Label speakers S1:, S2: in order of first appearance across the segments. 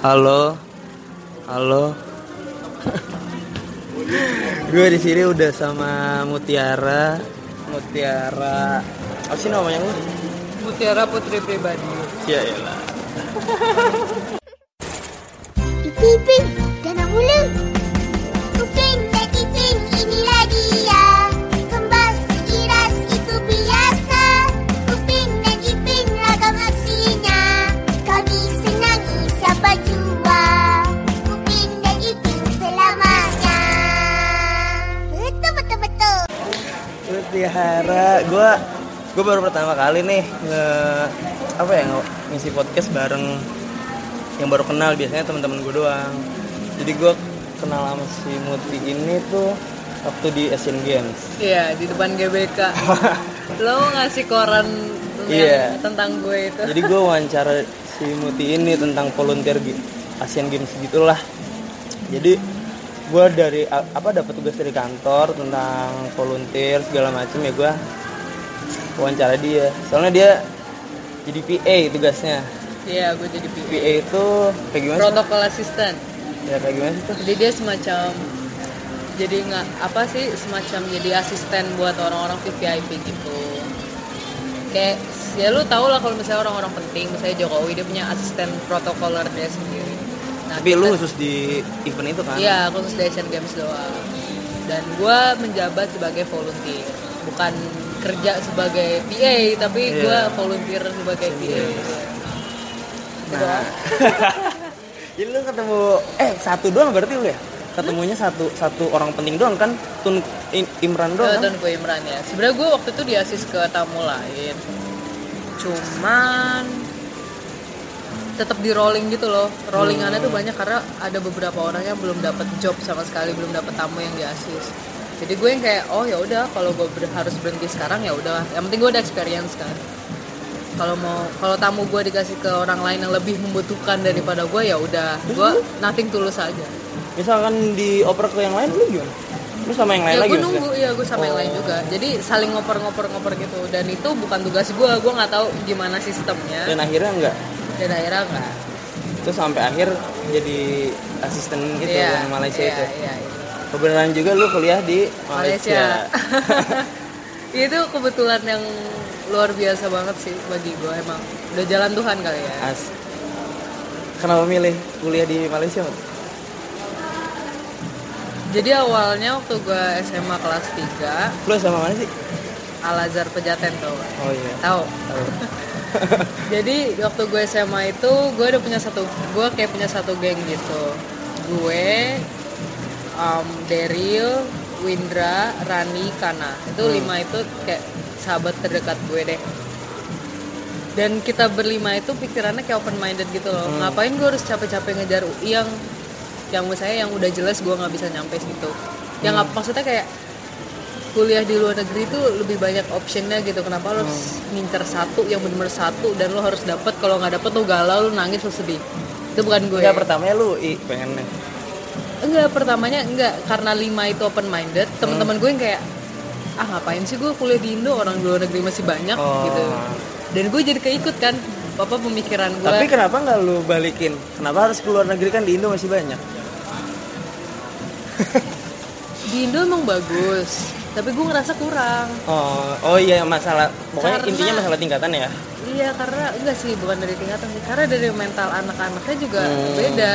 S1: Halo, halo. gue di sini udah sama Mutiara, Mutiara. Apa sih namanya lu?
S2: Mutiara Putri Pribadi.
S1: Ya ya lah.
S3: Iping, jangan mulu. Kuping
S1: Mutiara, gue gue baru pertama kali nih nge apa ya ngisi podcast bareng yang baru kenal biasanya teman-teman gue doang. Jadi gue kenal sama si Muti ini tuh waktu di Asian Games.
S2: Iya, di depan GBK. Lo ngasih koran yang tentang gue itu.
S1: Jadi gue wawancara si Muti ini tentang volunteer di Asian Games gitulah. Jadi gue dari apa dapat tugas dari kantor tentang volunteer segala macam ya gue wawancara dia. Soalnya dia jadi PA tugasnya.
S2: Iya, gue jadi PA.
S1: PA itu kayak gimana?
S2: Protokol asisten.
S1: Ya kayak gimana sih tuh?
S2: Jadi dia semacam jadi nggak apa sih semacam jadi asisten buat orang-orang VIP gitu. Kayak ya lu tau lah kalau misalnya orang-orang penting, misalnya Jokowi dia punya asisten protokoler dia sendiri. Nah,
S1: Tapi lu
S2: kita-
S1: khusus di event itu kan?
S2: Iya, khusus di Asian Games doang. Dan gue menjabat sebagai volunteer, bukan kerja sebagai PA, tapi
S1: Iya.
S2: gue volunteer sebagai PA. Gitu
S1: Nah.
S2: doang.
S1: Jadi lu ketemu eh satu doang berarti lu ya? Ketemunya satu satu orang penting doang kan? Tun Im- Imran doang.
S2: Oh,
S1: kan?
S2: Tuan Imran ya. Sebenarnya gue waktu itu diasis ke tamu lain. Cuman tetap di rolling gitu loh. Rollingannya tuh banyak karena ada beberapa orang yang belum dapat job sama sekali, belum dapat tamu yang diasis. Jadi gue yang kayak oh ya udah kalau gue ber- harus berhenti sekarang ya udah. Yang penting gue ada experience kan. Kalau mau kalau tamu gue dikasih ke orang lain yang lebih membutuhkan daripada gue ya udah. Gue nothing tulus aja.
S1: Misalkan dioper ke yang lain lu gimana? Lu sama yang lain
S2: ya
S1: lagi
S2: gue nunggu ya gue sama yang
S1: Oh.
S2: lain juga jadi saling ngoper-ngoper-ngoper gitu dan itu bukan tugas gue gue nggak tahu gimana sistemnya
S1: Dan akhirnya enggak.
S2: Dan akhirnya enggak
S1: Itu sampai akhir jadi asisten gitu
S2: Iya,
S1: yang Malaysia
S2: iya,
S1: itu.
S2: iya, iya.
S1: Kebenaran juga lu kuliah di
S2: Malaysia
S1: Malaysia.
S2: itu kebetulan yang luar biasa banget sih bagi gue emang udah jalan Tuhan kali ya
S1: As. Kenapa milih kuliah di Malaysia?
S2: Jadi awalnya waktu gue SMA kelas 3
S1: Lu sama mana sih?
S2: Al Azhar Pejaten tau?
S1: Oh iya.
S2: tahu
S1: Tahu.
S2: Jadi waktu gue SMA itu gue udah punya satu gue kayak punya satu geng gitu. Gue, um, Daryl, Windra, Rani, Kana itu
S1: Hmm.
S2: lima itu kayak sahabat terdekat gue deh. Dan kita berlima itu pikirannya kayak open minded gitu loh.
S1: Hmm.
S2: Ngapain gue harus capek-capek ngejar UI yang yang menurut saya yang udah jelas gue nggak bisa nyampe situ. Yang
S1: Hmm.
S2: maksudnya kayak kuliah di luar negeri itu lebih banyak optionnya gitu. Kenapa lo harus ngincer satu yang bener-bener satu dan lo harus dapet? Kalau nggak dapet lo galau lo nangis lo sedih. Itu bukan gue.
S1: Enggak pertamanya lu i pengennya.
S2: enggak pertamanya enggak karena lima itu open minded teman-teman gue yang kayak ah ngapain sih gue kuliah di Indo? Orang di luar negeri masih banyak
S1: Oh.
S2: gitu. Dan gue jadi keikut kan apa pemikiran gue
S1: Tapi kenapa nggak lu balikin? Kenapa harus keluar negeri kan di Indo masih banyak?
S2: di Indo emang bagus tapi gue ngerasa kurang
S1: Oh, oh iya masalah pokoknya
S2: Karena-
S1: intinya masalah tingkatan ya.
S2: Iya karena enggak sih bukan dari tingkatan sih karena dari mental anak-anaknya juga
S1: Hmm.
S2: beda.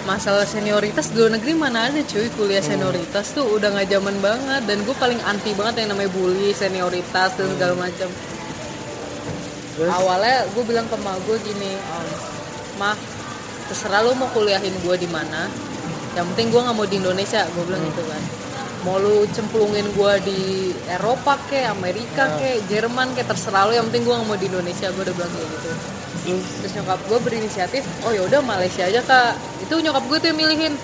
S2: Masalah senioritas di luar negeri mana ada cuy kuliah
S1: Hmm.
S2: senioritas tuh udah nggak zaman banget dan gue paling anti banget yang namanya bully senioritas dan segala macam.
S1: Terus
S2: Awalnya gue bilang ke emak gue gini, "Om, mah terserah lu mau kuliahin gue di mana, yang penting gue nggak mau di Indonesia, gue bilang gitu kan. Mau lu cemplungin gue di Eropa ke, Amerika ke, Jerman ke, terserah lu, yang penting gue nggak mau di Indonesia, gue udah bilang kayak gitu.
S1: ih,
S2: Terus nyokap gue berinisiatif, oh ya udah Malaysia aja kak, itu nyokap gue tuh yang milihin.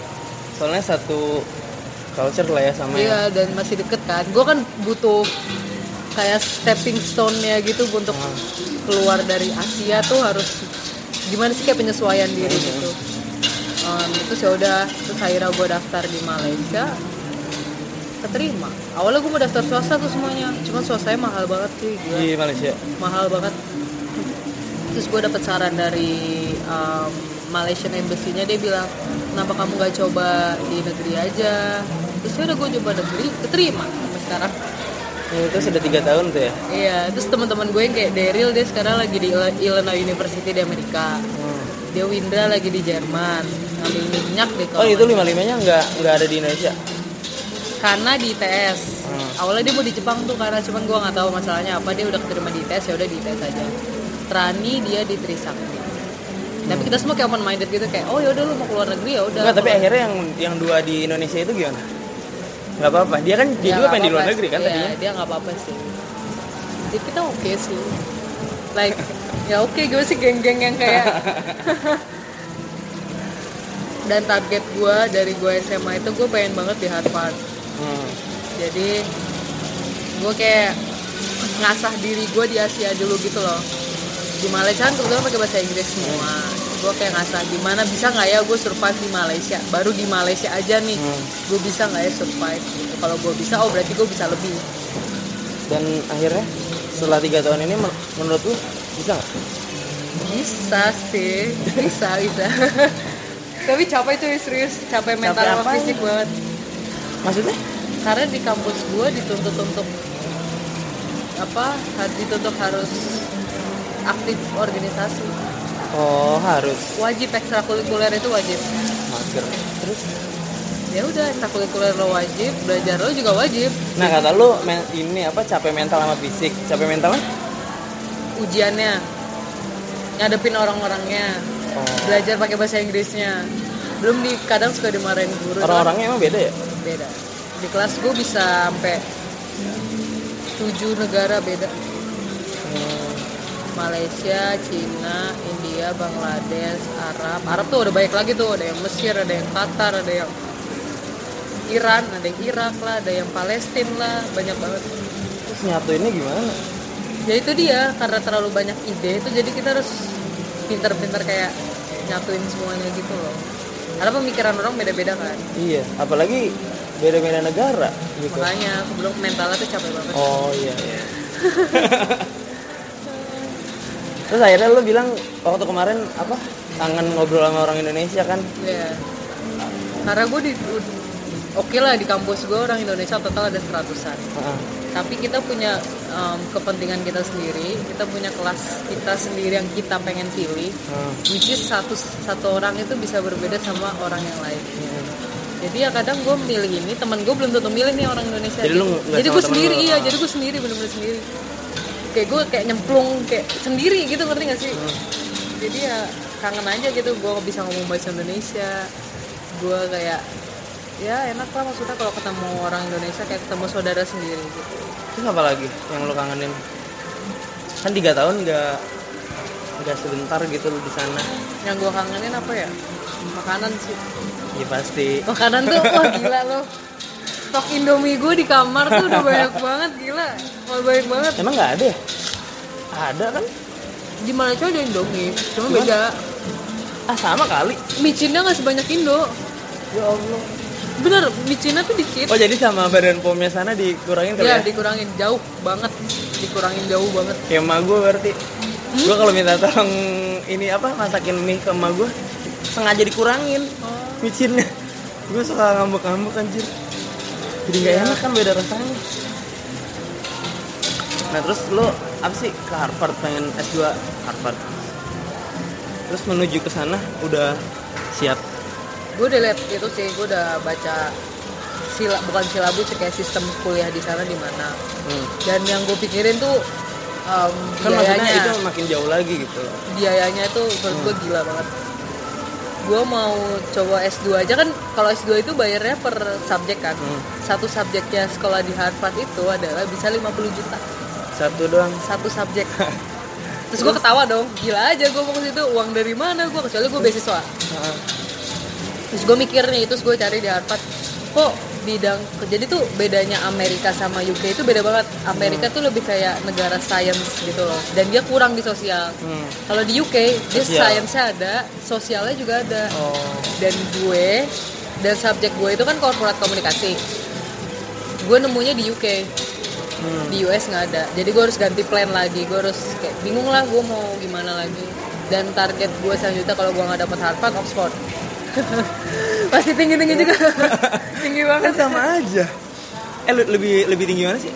S1: soalnya satu culture lah ya sama yang
S2: Iya dan masih deket kan. Gue kan butuh kayak stepping stone-nya gitu untuk keluar dari Asia tuh harus gimana sih kayak penyesuaian diri gitu. Um, terus ya udah terus akhirnya gue daftar di Malaysia keterima. Awalnya gue mau daftar swasta tuh semuanya cuman swastanya mahal banget sih gila.
S1: Di Malaysia.
S2: mahal banget. Terus gue dapet saran dari um, Malaysian Embassy-nya dia bilang kenapa kamu gak coba di negeri aja? Terus ya udah gue coba negeri keterima sampai sekarang.
S1: Ya, itu sudah tiga tahun tuh ya?
S2: Iya terus teman-teman gue yang kayak Daryl dia sekarang lagi di Ill- Illinois University di Amerika. Dia Windra lagi di Jerman ngambil minyak deh
S1: oh itu lima limanya nggak nggak ada di Indonesia
S2: karena di ITS
S1: Hmm.
S2: awalnya dia mau di Jepang tuh karena cuman gua nggak tahu masalahnya apa dia udah keterima di ITS ya udah di ITS aja. Trani dia di Trisakti. Tapi kita semua kayak open minded gitu kayak oh ya udah lu mau keluar negeri ya udah.
S1: Tapi
S2: Keluar-
S1: akhirnya yang yang dua di Indonesia itu gimana? Nggak apa-apa. Dia kan dia
S2: Ya,
S1: juga pengen di luar negeri kan
S2: Iya,
S1: tadinya.
S2: dia nggak apa-apa sih. Jadi kita oke sih. Like ya oke gue sih geng-geng yang kayak dan target gue dari gue SMA itu gue pengen banget di Harvard
S1: Hmm.
S2: jadi gue kayak ngasah diri gue di Asia dulu gitu loh. Di Malaysia kan kebetulan pakai bahasa Inggris semua. Gue kayak ngasah gimana bisa nggak ya gue survive di Malaysia? Baru di Malaysia aja nih
S1: Hmm.
S2: gue bisa nggak ya survive? Gitu kalau gue bisa oh berarti gue bisa lebih.
S1: Dan akhirnya setelah tiga tahun ini men- menurut lu bisa nggak?
S2: bisa sih bisa bisa. Tapi capek cuy serius. Capek mental
S1: Capek
S2: fisik banget
S1: Maksudnya?
S2: karena di kampus gue dituntut untuk apa dituntut harus aktif organisasi
S1: Oh harus
S2: wajib ekstrakurikuler itu wajib
S1: mager. Terus?
S2: ya udah ekstrakurikuler lo wajib belajar lo juga wajib
S1: Nah kata men- ini apa capek mental sama fisik? Capek mentalnya?
S2: ujiannya ngadepin orang-orangnya
S1: Oh.
S2: belajar pakai bahasa Inggrisnya belum di kadang suka dimarahin guru
S1: Orang-orangnya emang beda ya?
S2: Beda di kelas gue bisa sampai tujuh negara beda
S1: Hmm.
S2: Malaysia, Cina, India, Bangladesh, Arab. Arab tuh udah banyak lagi tuh, ada yang Mesir, ada yang Qatar, ada yang Iran, ada yang Irak lah, ada yang Palestina lah, banyak banget.
S1: Terus nyatu ini gimana?
S2: Ya itu dia, karena terlalu banyak ide itu jadi kita harus pinter-pinter kayak nyatuin semuanya gitu loh. Karena pemikiran orang beda-beda kan.
S1: Iya, apalagi beda-beda negara gitu.
S2: Makanya belum mentalnya tuh capek banget.
S1: Oh iya iya. Terus akhirnya lu bilang waktu kemarin apa kangen ngobrol sama orang Indonesia kan?
S2: Iya. Karena gue di Oke lah di kampus gue orang Indonesia total ada seratusan.
S1: Heeh.
S2: tapi kita punya um, kepentingan kita sendiri kita punya kelas kita sendiri yang kita pengen pilih
S1: Heeh.
S2: which is satu satu orang itu bisa berbeda sama orang yang lain jadi ya kadang gue milih ini teman gue belum tentu milih nih orang Indonesia
S1: Jadi lu nggak
S2: jadi gue
S1: temen
S2: sendiri
S1: lu?
S2: iya
S1: Ah.
S2: jadi gue sendiri bener-bener sendiri kayak gue kayak nyemplung kayak sendiri gitu ngerti gak sih
S1: Hmm.
S2: jadi ya kangen aja gitu gue bisa ngomong bahasa Indonesia gue kayak ya enak lah maksudnya kalau ketemu orang Indonesia kayak ketemu saudara sendiri gitu
S1: Terus apa lagi yang lu kangenin? Kan tiga tahun nggak nggak sebentar gitu lu di sana.
S2: yang gue kangenin apa ya makanan sih
S1: Ya pasti.
S2: makanan tuh wah gila loh stok indomie gue di kamar tuh udah banyak banget gila wah banyak banget
S1: Emang nggak ada ya? Ada kan?
S2: di Malaysia ada indomie cuma
S1: Cuman-
S2: beda
S1: Ah sama kali.
S2: micinnya nggak sebanyak indo
S1: Ya Allah.
S2: bener micinnya tuh dikit
S1: Oh jadi sama badan pomnya sana dikurangin kali
S2: ya
S1: ya?
S2: dikurangin jauh banget dikurangin jauh banget
S1: Kayak emak gue berarti.
S2: Hmm?
S1: Gue kalau minta tolong ini apa masakin mie ke emak gue sengaja dikurangin
S2: oh,
S1: micinnya. Gue suka ngambek-ngambek anjir. Jadi nggak enak kan beda rasanya. Nah terus lo apa sih ke Harvard pengen S2 Harvard? Terus menuju ke sana udah siap.
S2: gue udah liat itu sih gue udah baca sila bukan silabus sih, kayak sistem kuliah di sana di mana
S1: Hmm.
S2: dan yang gue pikirin tuh um,
S1: Kan
S2: biayanya
S1: itu makin jauh lagi gitu.
S2: biayanya tuh menurut gue gila banget gue mau coba S2 aja. Kan kalau S2 itu bayarnya per subjek kan.
S1: Hmm.
S2: satu subjeknya sekolah di Harvard itu adalah bisa 50 juta.
S1: Satu doang.
S2: satu subjek. Terus gue ketawa dong. Gila aja gue mau ke situ uang dari mana gue kecuali gue beasiswa. Terus gue mikir nih terus gue cari di Harvard. Kok bidang jadi tuh bedanya Amerika sama UK itu beda banget. Amerika tuh lebih kayak negara science gitu loh. Dan dia kurang di sosial.
S1: Hmm.
S2: kalau di UK dia science-nya ada sosialnya juga ada.
S1: Oh.
S2: dan gue dan subjek gue itu kan corporate komunikasi. Gue nemunya di UK
S1: Hmm.
S2: di US nggak ada. Jadi gue harus ganti plan lagi. Gue harus kayak bingung lah gue mau gimana lagi. Dan target gue selanjutnya kalau gue nggak dapet Harvard Oxford pasti tinggi tinggi juga. Tinggi
S1: kan
S2: banget
S1: sama aja. Eh lebih lebih tinggi mana sih?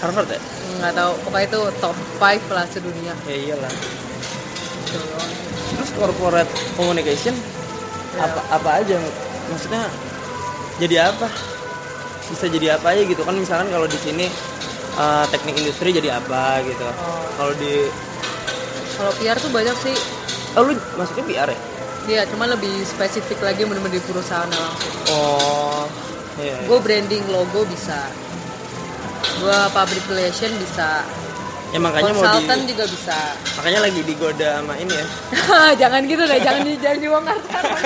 S1: Harvard ya?
S2: Nggak tahu. Pokoknya itu top 5 lah sedunia.
S1: Ya iyalah.
S2: Gitu
S1: terus corporate communication?
S2: Ya.
S1: apa apa aja? Maksudnya jadi apa? Bisa jadi apa aja gitu. Kan misalkan kalau di sini eh, teknik industri jadi apa gitu.
S2: Oh.
S1: kalau di
S2: kalau PR tuh banyak sih.
S1: Oh lu maksudnya PR ya
S2: dia cuma lebih spesifik lagi bener-bener di perusahaan langsung
S1: oh iya, iya.
S2: gue branding logo bisa. Gue public relation bisa.
S1: Ya makanya mau di
S2: juga bisa.
S1: makanya lagi digoda sama ini ya.
S2: Jangan gitu deh jangan di jangan dibongkar sekarang.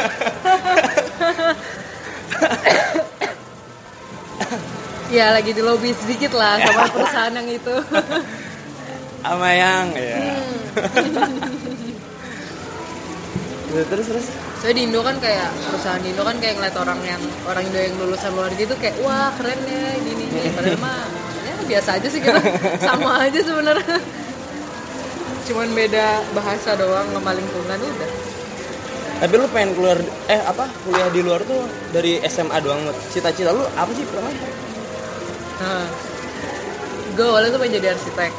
S2: ya lagi di lobby sedikit lah sama perusahaan yang itu.
S1: Sama yang ya Gitu, terus terus?
S2: Soalnya di Indo kan kayak perusahaan di Indo kan kayak ngeliat orang yang orang Indo yang lulusan luar tuh kayak wah keren ya gini gini. Padahal mah ya biasa aja sih kita sama aja sebenarnya. Cuman beda bahasa doang sama lingkungan udah.
S1: Tapi lu pengen keluar eh apa kuliah di luar tuh dari SMA doang cita-cita lu apa sih pertama
S2: nah, gue awalnya tuh pengen jadi arsitek.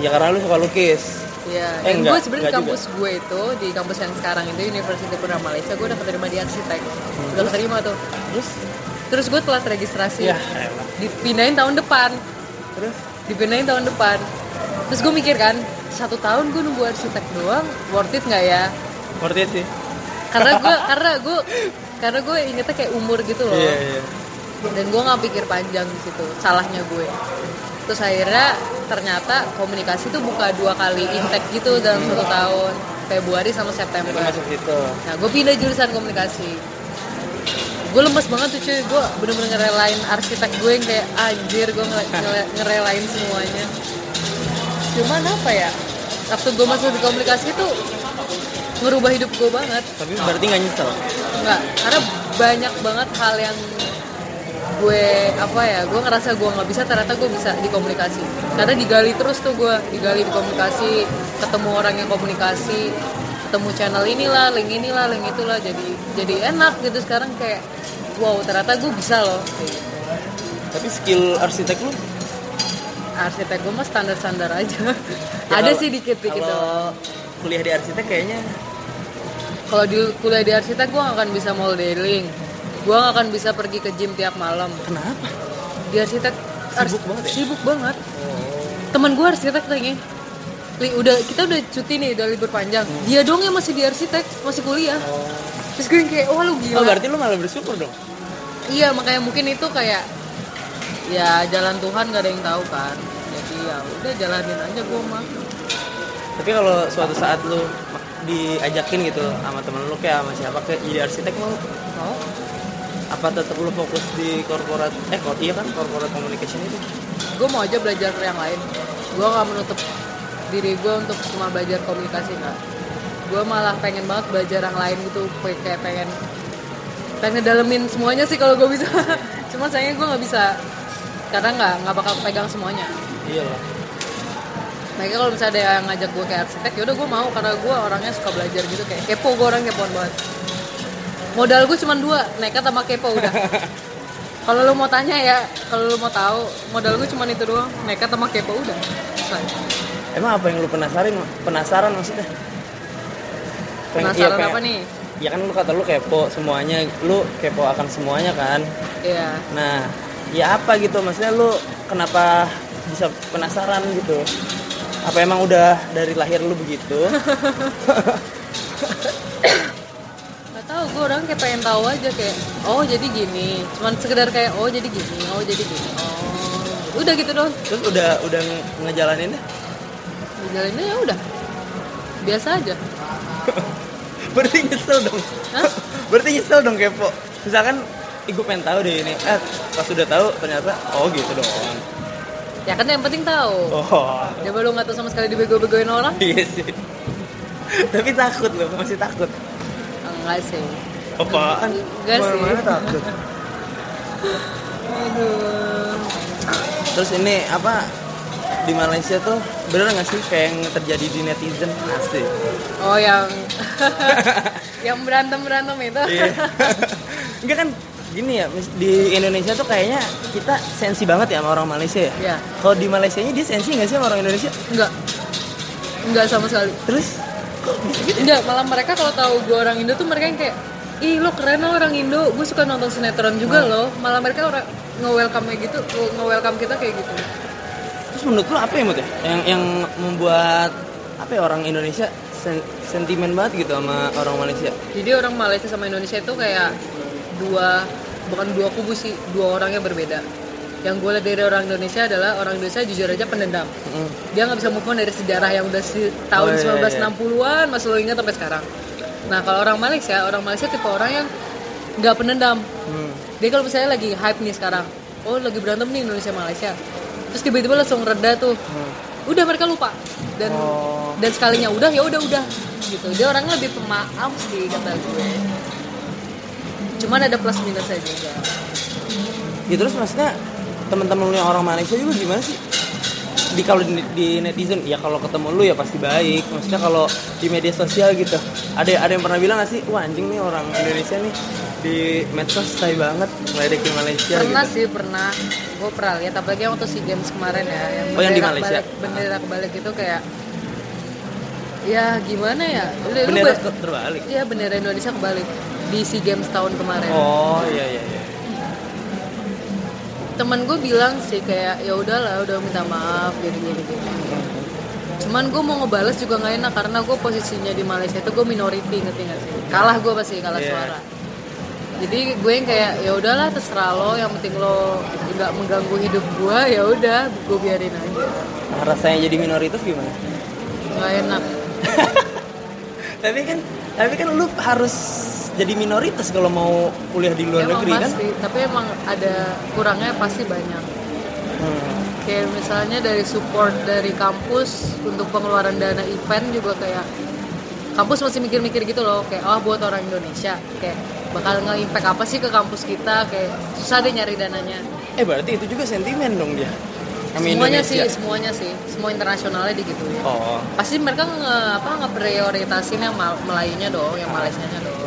S1: Ya karena lu suka lukis
S2: Iya,
S1: Eh,
S2: dan gue sebenarnya kampus gue itu di kampus yang sekarang itu University Pura Malaysia gue udah keterima di arsitek, udah keterima tuh.
S1: terus?
S2: Terus gue telat registrasi,
S1: ya elah.
S2: dipindahin tahun depan,
S1: terus?
S2: Dipindahin tahun depan. Terus gue mikir kan, satu tahun gue nunggu arsitek doang, worth it nggak ya?
S1: worth it sih.
S2: Karena gue, karena gue, karena gue ingetnya kayak umur gitu loh.
S1: iya iya.
S2: Dan gue nggak pikir panjang di situ salahnya gue terus akhirnya ternyata komunikasi tuh buka dua kali intake gitu dalam satu tahun Februari sama September.
S1: Masuk
S2: nah gue pindah jurusan komunikasi. Gue lemes banget tuh cuy. Gue bener-bener ngerelain arsitek gue yang kayak anjir gue nge- nge- ngerelain semuanya. Cuman apa ya waktu gue masuk di komunikasi itu ngerubah hidup gue banget.
S1: Tapi berarti nggak nyesel?
S2: Enggak, karena banyak banget hal yang gue apa ya gue ngerasa gue nggak bisa ternyata gue bisa di komunikasi. Karena digali terus tuh gue digali di komunikasi ketemu orang yang komunikasi ketemu channel inilah link inilah link itulah jadi jadi enak gitu. Sekarang kayak wow ternyata gue bisa loh. Gitu.
S1: tapi skill arsitek lu?
S2: Arsitek gue mah standar standar aja.
S1: Ya,
S2: ada
S1: kalau-
S2: sih dikit dikit
S1: kalau kuliah di arsitek kayaknya
S2: kalau di kuliah di arsitek gue gak akan bisa modeling gue gak akan bisa pergi ke gym tiap malam.
S1: Kenapa?
S2: Di arsitek
S1: Sibuk banget ya?
S2: sibuk banget. Teman gue arsitek kayaknya Li, udah kita udah cuti nih udah libur panjang.
S1: Hmm.
S2: dia dong yang masih di arsitek masih kuliah. Terus gue yang kayak wah lu gila.
S1: Oh berarti lu malah bersyukur dong?
S2: Iya makanya mungkin itu kayak ya jalan Tuhan gak ada yang tahu kan. Jadi ya udah jalanin aja gue mah.
S1: Tapi kalau suatu saat lu diajakin gitu sama temen lu kayak sama siapa kayak jadi arsitek mau
S2: mau
S1: apa tetap lu fokus di korporat eh kok iya kan corporate communication itu?
S2: Gue mau aja belajar yang lain. Gue gak menutup diri gue untuk cuma belajar komunikasi nggak gue malah pengen banget belajar yang lain gitu kayak kayak pengen pengen dalemin semuanya sih kalau gue bisa. Cuma sayangnya gue nggak bisa. Karena nggak nggak bakal pegang semuanya.
S1: Iya lah.
S2: Makanya kalau misalnya ada yang ngajak gue kayak arsitek, yaudah gue mau karena gue orangnya suka belajar gitu kayak kepo gue orang kepoan banget. Modal gue cuma dua, nekat sama kepo udah. kalau lu mau tanya ya, kalau lu mau tahu, modal gue cuma itu doang, nekat sama kepo udah. Selesai.
S1: emang apa yang lu penasaran penasaran maksudnya Pengen-
S2: Penasaran
S1: iya,
S2: apa nih?
S1: ya kan lu kata lu kepo semuanya lu kepo akan semuanya kan
S2: Iya.
S1: nah ya apa gitu maksudnya lu kenapa bisa penasaran gitu apa emang udah dari lahir lu begitu
S2: gue orang kayak pengen tahu aja kayak, oh jadi gini, cuman sekedar kayak, oh jadi gini, oh jadi gini, oh udah gitu dong.
S1: terus udah udah ngejalaninnya
S2: Dijalannya ya udah, biasa aja.
S1: berarti nyesel dong
S2: Hah?
S1: berarti nyesel dong kepo misalkan gue pengen tahu deh ini eh pas udah tahu ternyata oh gitu doang
S2: Ya kan yang penting tahu.
S1: oh
S2: Coba lu nggak tahu sama sekali dibego-begoin orang?
S1: iya sih tapi takut loh masih takut
S2: Enggak sih.
S1: Apaan
S2: Enggak sih.
S1: Mana-mana takut
S2: Aduh.
S1: terus ini apa di Malaysia tuh bener nggak sih kayak yang terjadi di netizen asli
S2: oh yang yang berantem berantem itu
S1: Iya. Enggak kan gini ya, di Indonesia tuh kayaknya kita sensi banget ya sama orang Malaysia ya.
S2: ya
S1: Kalau di Malaysia nya dia sensi nggak sih sama orang Indonesia?
S2: enggak enggak sama sekali
S1: Terus kok gitu?
S2: enggak malah mereka kalau tahu gue orang Indo tuh mereka yang kayak ih lo keren lo orang Indo gue suka nonton sinetron juga
S1: Hmm.
S2: loh malah mereka orang nge-welcome kayak gitu nge-welcome kita kayak gitu
S1: Terus menurut lu apa ya Mut ya? Yang yang membuat apa ya orang Indonesia sen- sentimen banget gitu sama orang Malaysia?
S2: jadi orang Malaysia sama Indonesia itu kayak dua bukan dua kubu sih dua orang yang berbeda yang gue lihat dari orang Indonesia adalah orang Indonesia jujur aja pendendam
S1: Mm.
S2: dia nggak bisa move on dari sejarah yang udah si, tahun
S1: Oh, iya, iya.
S2: 1960-an masih lo ingat sampai sekarang nah kalau orang Malaysia orang Malaysia tipe orang yang nggak pendendam
S1: Hmm.
S2: dia kalau misalnya lagi hype nih sekarang oh lagi berantem nih Indonesia Malaysia terus tiba-tiba langsung reda tuh
S1: Hmm.
S2: udah mereka lupa dan
S1: Oh.
S2: dan sekalinya udah ya udah udah gitu dia orangnya lebih pemaaf sih kata gue cuman ada plus minusnya juga
S1: Ya terus maksudnya teman-teman yang orang Malaysia juga gimana sih? Di kalau di, di netizen ya kalau ketemu lu ya pasti baik. Maksudnya kalau di media sosial gitu. Ada ada yang pernah bilang gak sih, wah anjing nih orang Indonesia nih di medsos stay banget ngeledekin Malaysia
S2: pernah
S1: gitu.
S2: sih pernah gue pernah lihat apalagi yang waktu sea games kemarin ya yang
S1: Oh, yang di Malaysia?
S2: kebalik, bendera kebalik itu kayak ya gimana ya lu
S1: Bendera
S2: ba-
S1: ter- terbalik.
S2: Iya bendera Indonesia kebalik di sea games tahun kemarin
S1: Oh iya iya iya.
S2: Teman gue bilang sih kayak ya udahlah udah minta maaf gini gini. Gini cuman gue mau ngebales juga nggak enak karena gue posisinya di Malaysia itu gue minority ngerti gak sih? Kalah gue pasti kalah
S1: Iya.
S2: suara. Jadi gue yang kayak ya udahlah terserah lo yang penting lo nggak mengganggu hidup gue ya udah gue biarin aja.
S1: Nah, rasanya jadi minoritas gimana?
S2: nggak enak.
S1: Tapi kan tapi kan lu harus jadi minoritas kalau mau kuliah di luar
S2: emang
S1: negeri kan?
S2: pasti tapi emang ada kurangnya pasti banyak
S1: Hmm.
S2: kayak misalnya dari support dari kampus untuk pengeluaran dana event juga kayak kampus masih mikir-mikir gitu loh kayak oh buat orang Indonesia kayak bakal nge-impact apa sih ke kampus kita kayak susah deh nyari dananya
S1: Eh berarti itu juga sentimen dong dia.
S2: Semuanya
S1: Indonesia.
S2: sih semuanya sih semua internasionalnya di gitu ya
S1: Oh.
S2: pasti mereka nge apa ngeprioritasin yang Mal- Melayunya dong yang Malaysia nya dong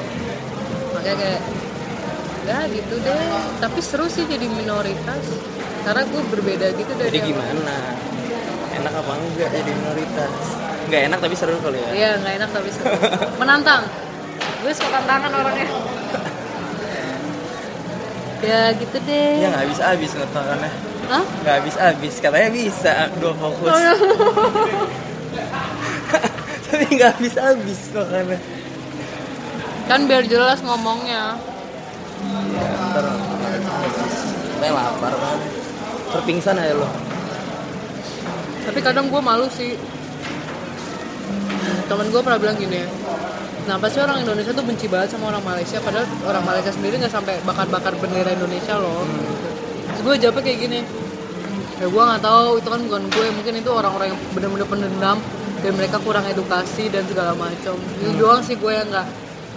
S2: makanya kayak ya gitu deh tapi seru sih jadi minoritas karena gue berbeda gitu dari
S1: Jadi gimana? Enak apa enggak jadi minoritas? Enggak enak tapi seru kali ya.
S2: Iya nggak enak tapi seru. Menantang. Gue suka tantangan orangnya. ya gitu deh.
S1: Ya nggak habis habis ngetakannya.
S2: Hah?
S1: Nggak habis habis katanya bisa dua fokus.
S2: Oh, iya.
S1: tapi nggak habis habis makannya.
S2: Kan biar jelas ngomongnya.
S1: Ya, ntar Kayak lapar banget. Terpingsan aja lo.
S2: Tapi kadang gue malu sih. Temen gue pernah bilang gini. Kenapa sih orang Indonesia tuh benci banget sama orang Malaysia Padahal orang Malaysia sendiri nggak sampai bakar-bakar bendera Indonesia loh Terus gue jawabnya kayak gini Ya gue nggak tahu. Itu kan bukan gue. Mungkin itu orang-orang yang bener-bener pendendam Dan mereka kurang edukasi dan segala macam. Itu doang sih gue yang nggak.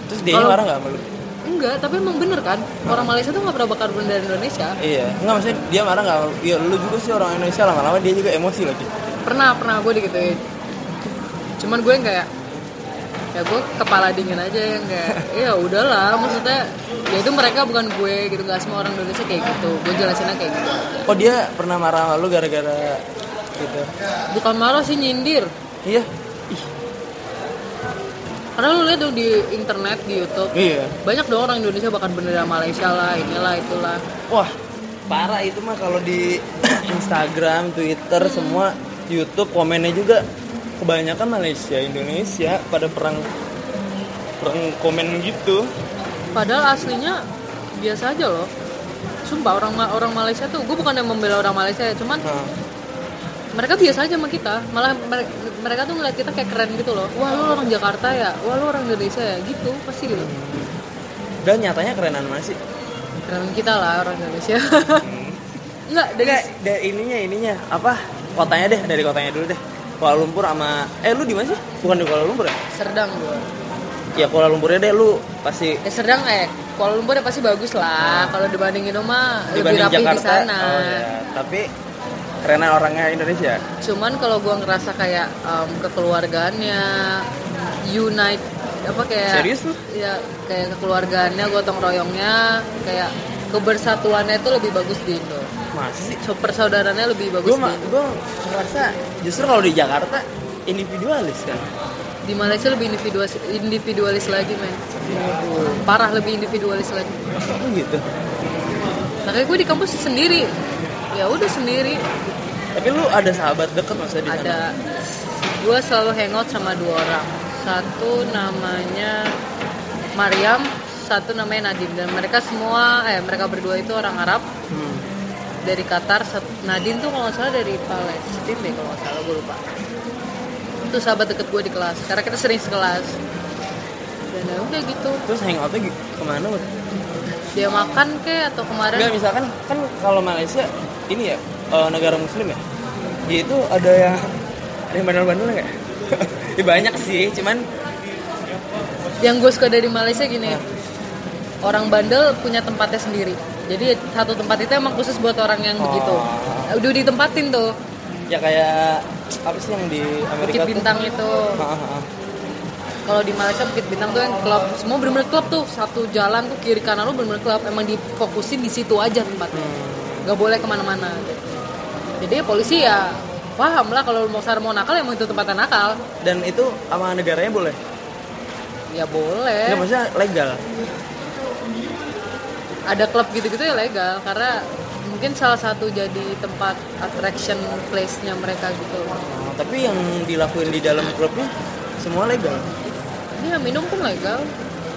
S1: Terus dia marah nggak sama lu?
S2: Enggak, tapi emang bener kan? Orang Malaysia tuh nggak pernah bakar bendera Indonesia.
S1: Iya, enggak maksudnya dia marah nggak? Iya, lu juga sih orang Indonesia lama-lama dia juga emosi lagi.
S2: Pernah, pernah. Gue digituin. Cuman gue yang kayak Ya gue kepala dingin aja yang kayak Ya udahlah, maksudnya Ya itu mereka bukan gue gitu Gak semua orang Indonesia kayak gitu Gue jelasinnya kayak gitu
S1: Oh dia pernah marah sama lu gara-gara gitu?
S2: Bukan marah sih nyindir
S1: Iya. Ih,
S2: Karena lu lihat tuh di internet, di Youtube
S1: iya.
S2: Banyak dong orang Indonesia bahkan bendera Malaysia lah, inilah, itulah
S1: Wah, parah itu mah kalau di Instagram, Twitter, semua YouTube komennya juga kebanyakan Malaysia, Indonesia pada perang perang komen gitu.
S2: Padahal aslinya biasa aja loh. Sumpah orang orang Malaysia tuh Gue bukan yang membela orang Malaysia ya Cuman mereka biasa aja sama kita. Malah mere- mereka tuh ngeliat kita kayak keren gitu loh. Wah lu orang Jakarta ya? Wah lu orang Indonesia ya? Gitu pasti gitu.
S1: Dan nyatanya kerenan mana sih?
S2: keren kita lah orang Indonesia. Enggak dari
S1: Enggak, dari ininya ininya. Apa? Kotanya deh, dari kotanya dulu deh. Kuala Lumpur sama eh lu di mana sih? Bukan di Kuala Lumpur ya?
S2: Serdang gua
S1: Ya Kuala Lumpurnya deh lu pasti
S2: ya Serdang eh Kuala Lumpur ya pasti bagus lah kalau dibandingin mah lebih rapi
S1: Jakarta.
S2: di sana
S1: Oh, ya. Tapi kerenan orangnya Indonesia
S2: cuman kalau gue ngerasa kayak em, kekeluargaannya unite apa kayak
S1: Serius lu?
S2: ya kayak kekeluargaannya gotong royongnya kayak kebersatuannya itu lebih bagus di Indo
S1: masih. Sih
S2: so, persaudaraannya lebih bagus
S1: gue gue ngerasa justru kalau di Jakarta individualis kan.
S2: Di Malaysia lebih individualis individualis lagi men. Parah lebih individualis lagi.
S1: Oh gitu?
S2: Makanya gue di kampus sendiri. Ya udah sendiri.
S1: Tapi lu ada sahabat deket maksudnya di
S2: ada. gue selalu hangout sama dua orang. Satu namanya Mariam satu namanya Nadim dan mereka semua eh mereka berdua itu orang Arab.
S1: Hmm.
S2: Dari Qatar Nadim tuh kalau nggak salah dari Palestina deh kalau nggak salah gue lupa. Itu sahabat deket gue di kelas karena kita sering sekelas. Dan ya udah gitu.
S1: Terus hangoutnya ke mana Bud?
S2: dia makan kek atau kemarin?
S1: Enggak misalkan kan kalau Malaysia ini ya eh, negara muslim ya? Ya itu ada yang ada yang bandel-bandel nggak? Ya banyak sih cuman
S2: yang gue suka dari Malaysia gini orang bandel punya tempatnya sendiri jadi satu tempat itu emang khusus buat orang yang
S1: Oh.
S2: begitu udah ditempatin tuh.
S1: Ya kayak apa sih yang di Amerika
S2: Bukit
S1: tuh?
S2: Bintang itu.
S1: Ha, ha, ha.
S2: kalau di Malaysia Bukit Bintang tuh yang klub semua bener-bener klub tuh. Satu jalan tuh kiri kanan lu bener-bener klub. Emang difokusin di situ aja tempatnya.
S1: Hmm.
S2: nggak boleh ke mana-mana jadi polisi ya paham lah kalau mau sar mau nakal emang itu tempatnya nakal.
S1: Dan itu sama negaranya boleh?
S2: Ya boleh.
S1: Nggak maksudnya legal
S2: ada klub gitu-gitu ya legal karena mungkin salah satu jadi tempat attraction place-nya mereka gitu.
S1: Oh, tapi yang dilakuin di dalam klubnya semua legal?
S2: Ya minum pun legal.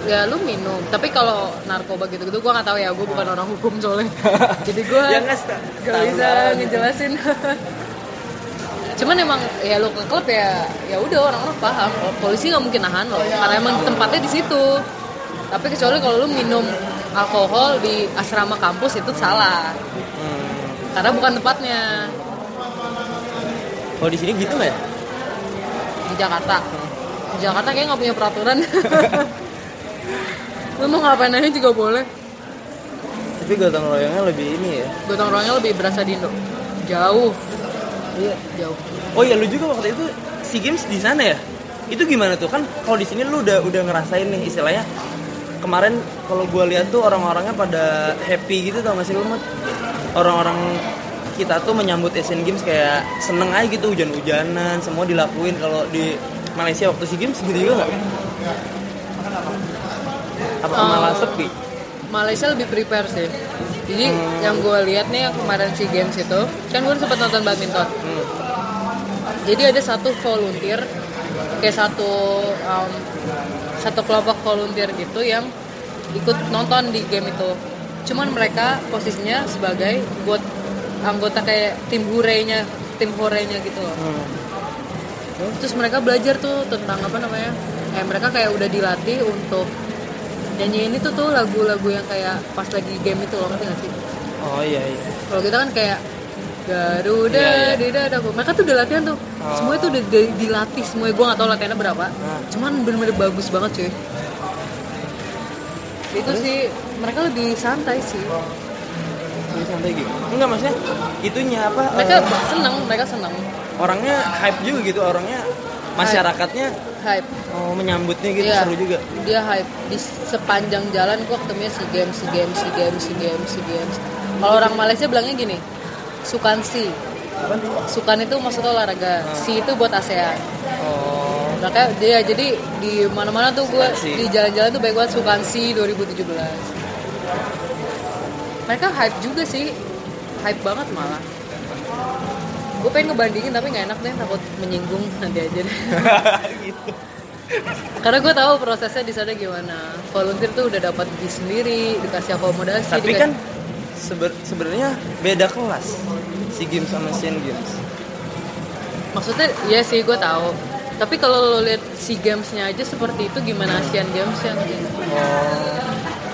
S2: Ya lu minum. Tapi kalau narkoba gitu-gitu gua nggak tahu ya. Gua bukan orang hukum soalnya. Jadi gua
S1: ya
S2: gak bisa ngejelasin. Cuman emang ya lu ke klub ya ya udah orang-orang paham. Polisi nggak mungkin nahan lo karena emang tempatnya di situ. Tapi kecuali kalau lu minum alkohol di asrama kampus itu salah.
S1: Hmm.
S2: karena bukan tempatnya.
S1: Kalau di sini gitu nggak ya?
S2: Di Jakarta. Di Jakarta kayak nggak punya peraturan. Lu mau ngapain aja juga boleh.
S1: Tapi gotong royongnya lebih ini ya.
S2: Gotong royongnya lebih berasa di Indo. Jauh.
S1: Iya.
S2: Jauh.
S1: Oh ya lu juga waktu itu si games di sana ya? Itu gimana tuh? Kan kalau di sini lu udah udah ngerasain nih istilahnya kemarin kalau gua lihat tuh orang-orangnya pada happy gitu tau gak sih lu orang-orang kita tuh menyambut Asian Games kayak seneng aja gitu hujan-hujanan semua dilakuin. Kalau di Malaysia waktu si games gitu juga nggak? Apa
S2: Oh.
S1: malah sepi?
S2: Malaysia lebih prepare sih. Jadi yang gue lihat nih yang kemarin si games itu kan gue sempat nonton badminton.
S1: Hmm.
S2: jadi ada satu volunteer kayak satu um, satu kelompok volunteer gitu yang ikut nonton di game itu. Cuman mereka posisinya sebagai buat anggota kayak tim hurenya tim horenya gitu loh.
S1: Hmm.
S2: terus mereka belajar tuh tentang apa namanya eh mereka kayak udah dilatih untuk nyanyiin itu tuh lagu-lagu yang kayak pas lagi game itu loh ngerti gak sih?
S1: Oh iya iya.
S2: Kalau kita kan kayak Garuda,
S1: iya.
S2: Dida, Dago. Mereka tuh udah latihan tuh.
S1: Oh.
S2: Semua itu udah di- dilatih, semua gue gak tau latihannya berapa.
S1: Nah.
S2: Cuman bener-bener bagus banget cuy. Itu sih mereka lebih santai sih.
S1: Jadi santai gitu enggak maksudnya itunya apa
S2: Mereka
S1: eh,
S2: seneng, mereka seneng.
S1: orangnya hype juga gitu orangnya masyarakatnya
S2: Hype.
S1: oh, menyambutnya gitu
S2: Iya.
S1: seru juga
S2: Dia hype di sepanjang jalan gua ketemunya si games, si games, si games, si games, si games. Kalau orang Malaysia bilangnya gini, sukan si. Sukan itu maksudnya olahraga, si itu buat ASEAN.
S1: oh
S2: Makanya dia jadi di mana-mana tuh gue
S1: Sukansi.
S2: di jalan-jalan tuh baik banget Sukansi 2017. Mereka hype juga sih, hype banget malah. Gue pengen ngebandingin tapi nggak enak deh, takut menyinggung nanti aja deh.
S1: gitu
S2: Karena gue tahu prosesnya di sana gimana. Volunteer tuh udah dapat bis sendiri, dikasih akomodasi.
S1: tapi
S2: dikasih-
S1: kan seber- sebenarnya beda kelas si games sama Asian Games.
S2: Maksudnya iya sih gue tahu. Tapi kalau lo lihat si gamesnya aja seperti itu gimana Asian Games yang
S1: oh.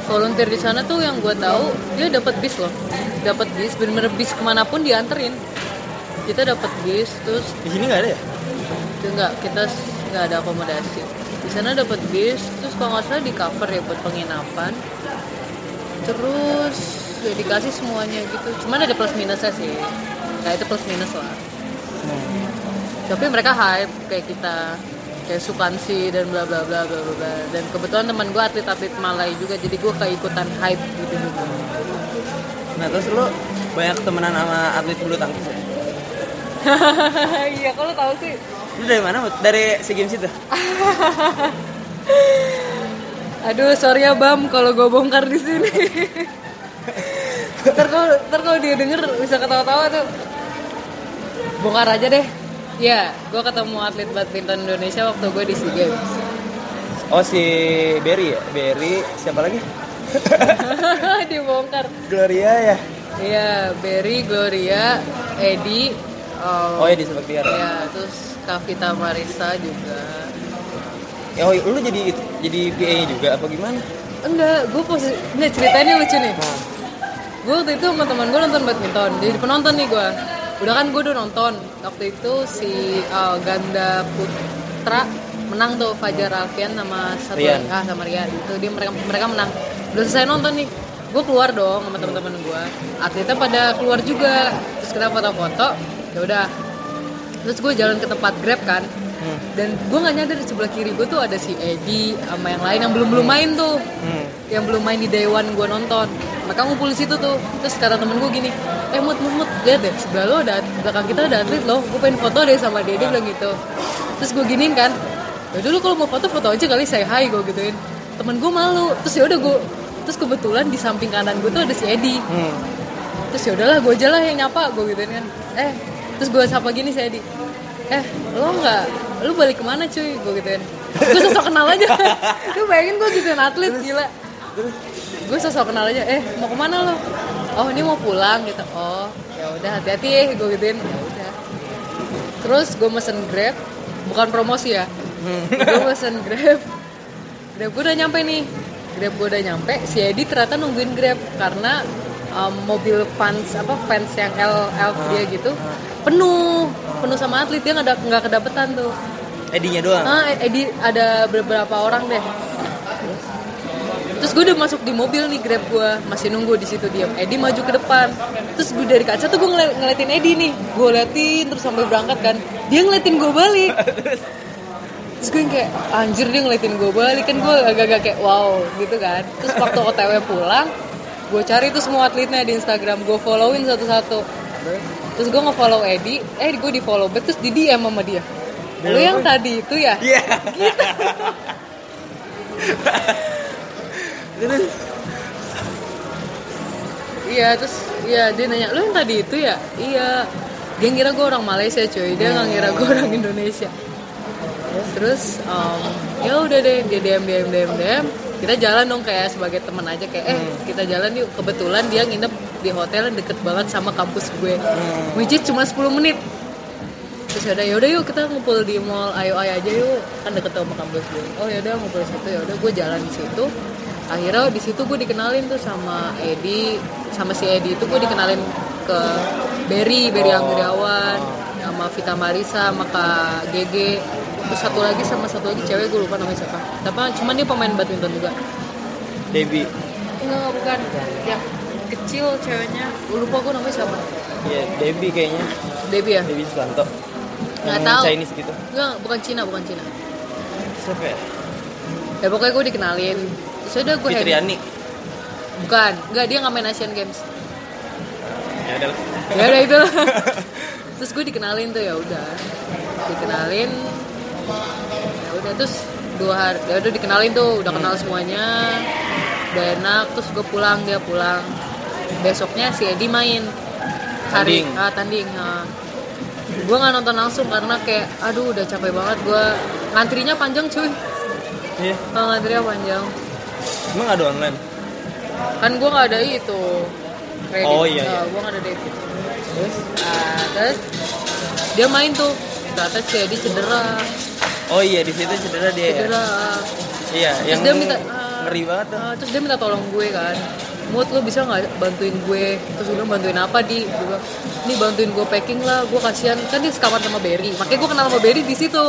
S2: Volunteer di sana tuh yang gue tahu dia dapat bis loh. Dapat bis bener-bener bis ke mana pun dianterin. Kita dapat bis terus
S1: di sini nggak ada ya?
S2: Itu enggak kita nggak ada akomodasi. Di sana dapat bis terus kalau nggak salah di cover ya buat penginapan. Terus ya dikasih semuanya gitu cuman ada plus minusnya sih kayak itu plus minus lah
S1: Hmm.
S2: tapi mereka hype kayak kita kayak Sukansi dan bla bla bla bla bla dan kebetulan teman gue atlet atlet Malay juga jadi gue keikutan hype gitu juga
S1: Nah terus lu banyak temenan sama atlet bulu tangkis ya?
S2: iya kalau tahu sih
S1: Lu dari mana? Dari SEA Games itu?
S2: aduh sorry ya bam kalau gue bongkar di sini ntar kalau ntar kalau dia denger bisa ketawa-tawa tuh bongkar aja deh ya gue ketemu atlet badminton Indonesia waktu gue di SEA Games
S1: Oh si Berry ya? Berry siapa lagi?
S2: dibongkar
S1: Gloria ya?
S2: Iya, Berry, Gloria, Edi, um,
S1: Oh ya di Sepak Tiara.
S2: ya, terus Kavita Marisa juga.
S1: Ya, oh, lu jadi jadi PA juga apa gimana?
S2: Enggak, gue posisi enggak ceritanya lucu nih.
S1: Nah,
S2: Gue waktu itu sama teman gue nonton badminton, jadi penonton nih gue. Udah kan gue udah nonton. Waktu itu si uh, ganda putra menang tuh Fajar Alfian sama satu
S1: Rian.
S2: ah sama Rian. Itu dia mereka mereka menang. Udah selesai nonton nih. Gue keluar dong sama teman-teman gue atletnya pada keluar juga. Terus kita foto-foto. Ya udah. Terus gue jalan ke tempat grab kan
S1: hmm,
S2: dan gue nggak nyadar di sebelah kiri gue tuh ada si Edi sama yang lain yang belum belum main tuh.
S1: Hmm.
S2: yang belum main di day one gue nonton. Mereka ngumpul di situ tuh. Terus kata temen gue gini eh mut mut mut lihat deh sebelah lo ada belakang kita ada atlet lo. Gue pengen foto deh sama dia. Bilang gitu. Terus gue giniin kan ya dulu kalau mau foto foto aja kali saya hai gue gituin. Temen gue malu. Terus ya udah gue terus kebetulan di samping kanan gue tuh ada si Edi.
S1: Hmm.
S2: terus ya udahlah gue aja lah yang nyapa gue gituin kan. Eh terus gue sapa gini si Edi eh lo nggak lu balik ke mana cuy? Gue gituin. Gue sosok kenal aja. Lu bayangin gue gituin atlet gila. Gue sosok kenal aja. Eh mau ke mana lo? Oh ini mau pulang gitu. Oh ya udah hati-hati ya gue gituin. Ya udah. Terus gue mesen grab bukan promosi ya. Gue mesen grab. Grab gue udah nyampe nih. Grab gue udah nyampe si Edi ternyata nungguin grab karena um, mobil fans apa fans yang L L dia gitu penuh. Penuh sama atlet dia nggak nggak kedapetan tuh.
S1: Edinya doang.
S2: ah Edi ada beberapa orang deh. Terus gue udah masuk di mobil nih grab gue masih nunggu di situ diam Edi maju ke depan. Terus gue dari kaca tuh gue ngel- ngeliatin Edi nih. Gue liatin terus sampai berangkat kan. Dia ngeliatin gue balik. Terus gue kayak anjir dia ngeliatin gue balik. Kan gue agak-agak kayak wow gitu kan. Terus waktu OTW pulang gue cari tuh semua atletnya di Instagram. Gue followin satu-satu terus gue nge-follow Edi eh gue di follow back terus di DM sama dia. Lu yang tadi itu ya?
S1: Iya. Terus
S2: iya terus iya dia nanya lu yang tadi itu ya? Iya. Dia ngira gue orang Malaysia cuy. Dia nggak ngira gue orang Indonesia. Terus um, ya udah deh dia DM DM DM DM kita jalan dong kayak sebagai teman aja kayak eh kita jalan yuk. Kebetulan dia nginep di hotel yang deket banget sama kampus gue. Which is cuma 10 menit. Terus yaudah yaudah yuk kita ngumpul di mall ayo ayo aja yuk. Kan deket sama kampus gue. Oh yaudah ngumpul situ. Yaudah gue jalan di situ. Akhirnya di situ gue dikenalin tuh sama Edi sama si Edi itu gue dikenalin ke Berry Berry Anggriawan sama Vita Marisa sama Kak GG terus satu lagi sama satu lagi cewek gue lupa namanya siapa tapi cuman dia pemain badminton juga
S1: Debbie.
S2: enggak bukan yang kecil ceweknya gue lupa gue namanya siapa
S1: Iya, Debbie kayaknya.
S2: Debbie ya
S1: Debbie Susanto.
S2: Nggak tahu.
S1: Chinese gitu.
S2: enggak bukan Cina bukan Cina
S1: Siapa ya?
S2: ya pokoknya gue dikenalin terus udah gue
S1: Fitriani.
S2: bukan enggak dia nggak main Asian Games
S1: Ya udah. lah.
S2: ya udah itu lah. terus gue dikenalin tuh ya udah dikenalin ya udah terus dua hari ya udah dikenalin tuh udah kenal semuanya udah enak terus gue pulang dia pulang besoknya si Edi main hari
S1: Tanding.
S2: ah, tanding ah. gue nggak nonton langsung karena kayak aduh udah capek banget gue ngantrinya panjang cuy
S1: Iya.
S2: Ah, ngantrinya panjang
S1: Emang ada online?
S2: kan gue nggak ada itu kredit
S1: Oh, iya, iya.
S2: gue nggak ada debit terus ah, terus dia main tuh ternyata si Edi cedera
S1: Oh iya di situ cedera dia ya.
S2: cedera
S1: Iya,
S2: terus
S1: yang
S2: dia minta ah,
S1: ngeri banget tuh.
S2: ah, terus dia minta tolong gue kan. Mut lu bisa nggak bantuin gue? Terus gue bilang bantuin apa di? Gue bilang bantuin gue packing lah gue kasihan. Kan dia sekamar sama Berry makanya gue kenal sama Berry di situ.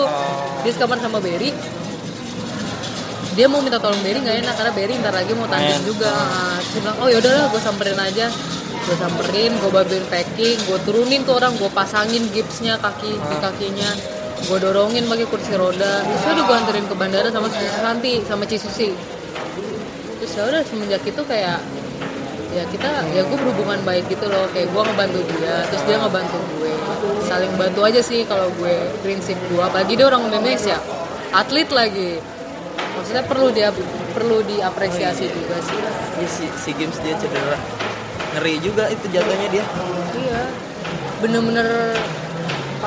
S2: Dia sekamar sama Berry dia mau minta tolong Berry nggak enak karena Berry ntar lagi mau tanding juga. Ah, terus dia bilang oh yaudahlah gue samperin aja. Gue samperin gue bantuin packing gue turunin tuh orang gue pasangin gipsnya kaki di
S1: Ah.
S2: kakinya gue dorongin pakai kursi roda. Terus udah gue anterin ke bandara sama Santi sama Cisusi terus ya udah semenjak itu kayak ya kita ya gue berhubungan baik gitu loh. Kayak gue ngebantu dia terus dia ngebantu gue. Saling bantu aja sih kalau gue prinsip gue apalagi dia orang Indonesia. Atlet lagi. Maksudnya perlu dia perlu diapresiasi juga sih.
S1: Iya si, si games dia cedera. Ngeri juga itu jatuhnya dia.
S2: Iya. Bener-bener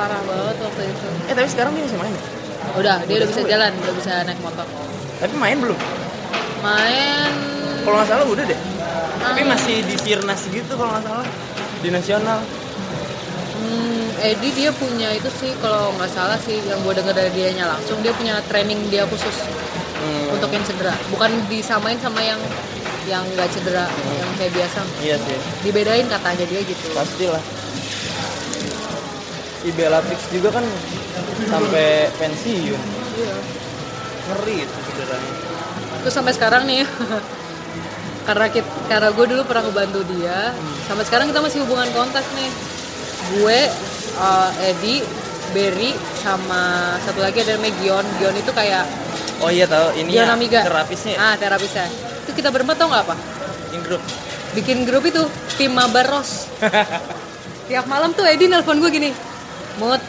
S2: parah banget waktu itu.
S1: Eh tapi sekarang dia masih main ya?
S2: udah dia udah bisa
S1: ya?
S2: jalan udah bisa naik motor.
S1: Tapi main belum?
S2: Main
S1: kalau nggak salah udah deh. Tapi
S2: Ah.
S1: masih di Sirnas gitu kalau nggak salah. Di nasional.
S2: Hmm, Edi dia punya itu sih kalau nggak salah sih yang gue dengar dari dianya langsung dia punya training dia khusus
S1: Hmm,
S2: untuk yang cedera. Bukan disamain sama yang yang nggak cedera yang kayak biasa.
S1: Iya sih.
S2: Dibedain katanya dia gitu.
S1: Pastilah si Bella Fix juga kan sampai pensiun.
S2: Iya.
S1: ngeri itu cederanya
S2: terus sampai sekarang nih karena kita, karena gue dulu pernah ngebantu dia sampai sekarang kita masih hubungan kontak nih. Gue uh, Edi Berry sama satu lagi ada namanya Gion Gion itu kayak
S1: oh iya tahu ini
S2: Gion
S1: ya
S2: Amiga.
S1: terapisnya.
S2: Ah terapisnya. Itu kita berempat tau nggak apa?
S1: In group.
S2: Bikin grup itu tim Mabar Ros. Tiap malam tuh Edi nelpon gue gini Mut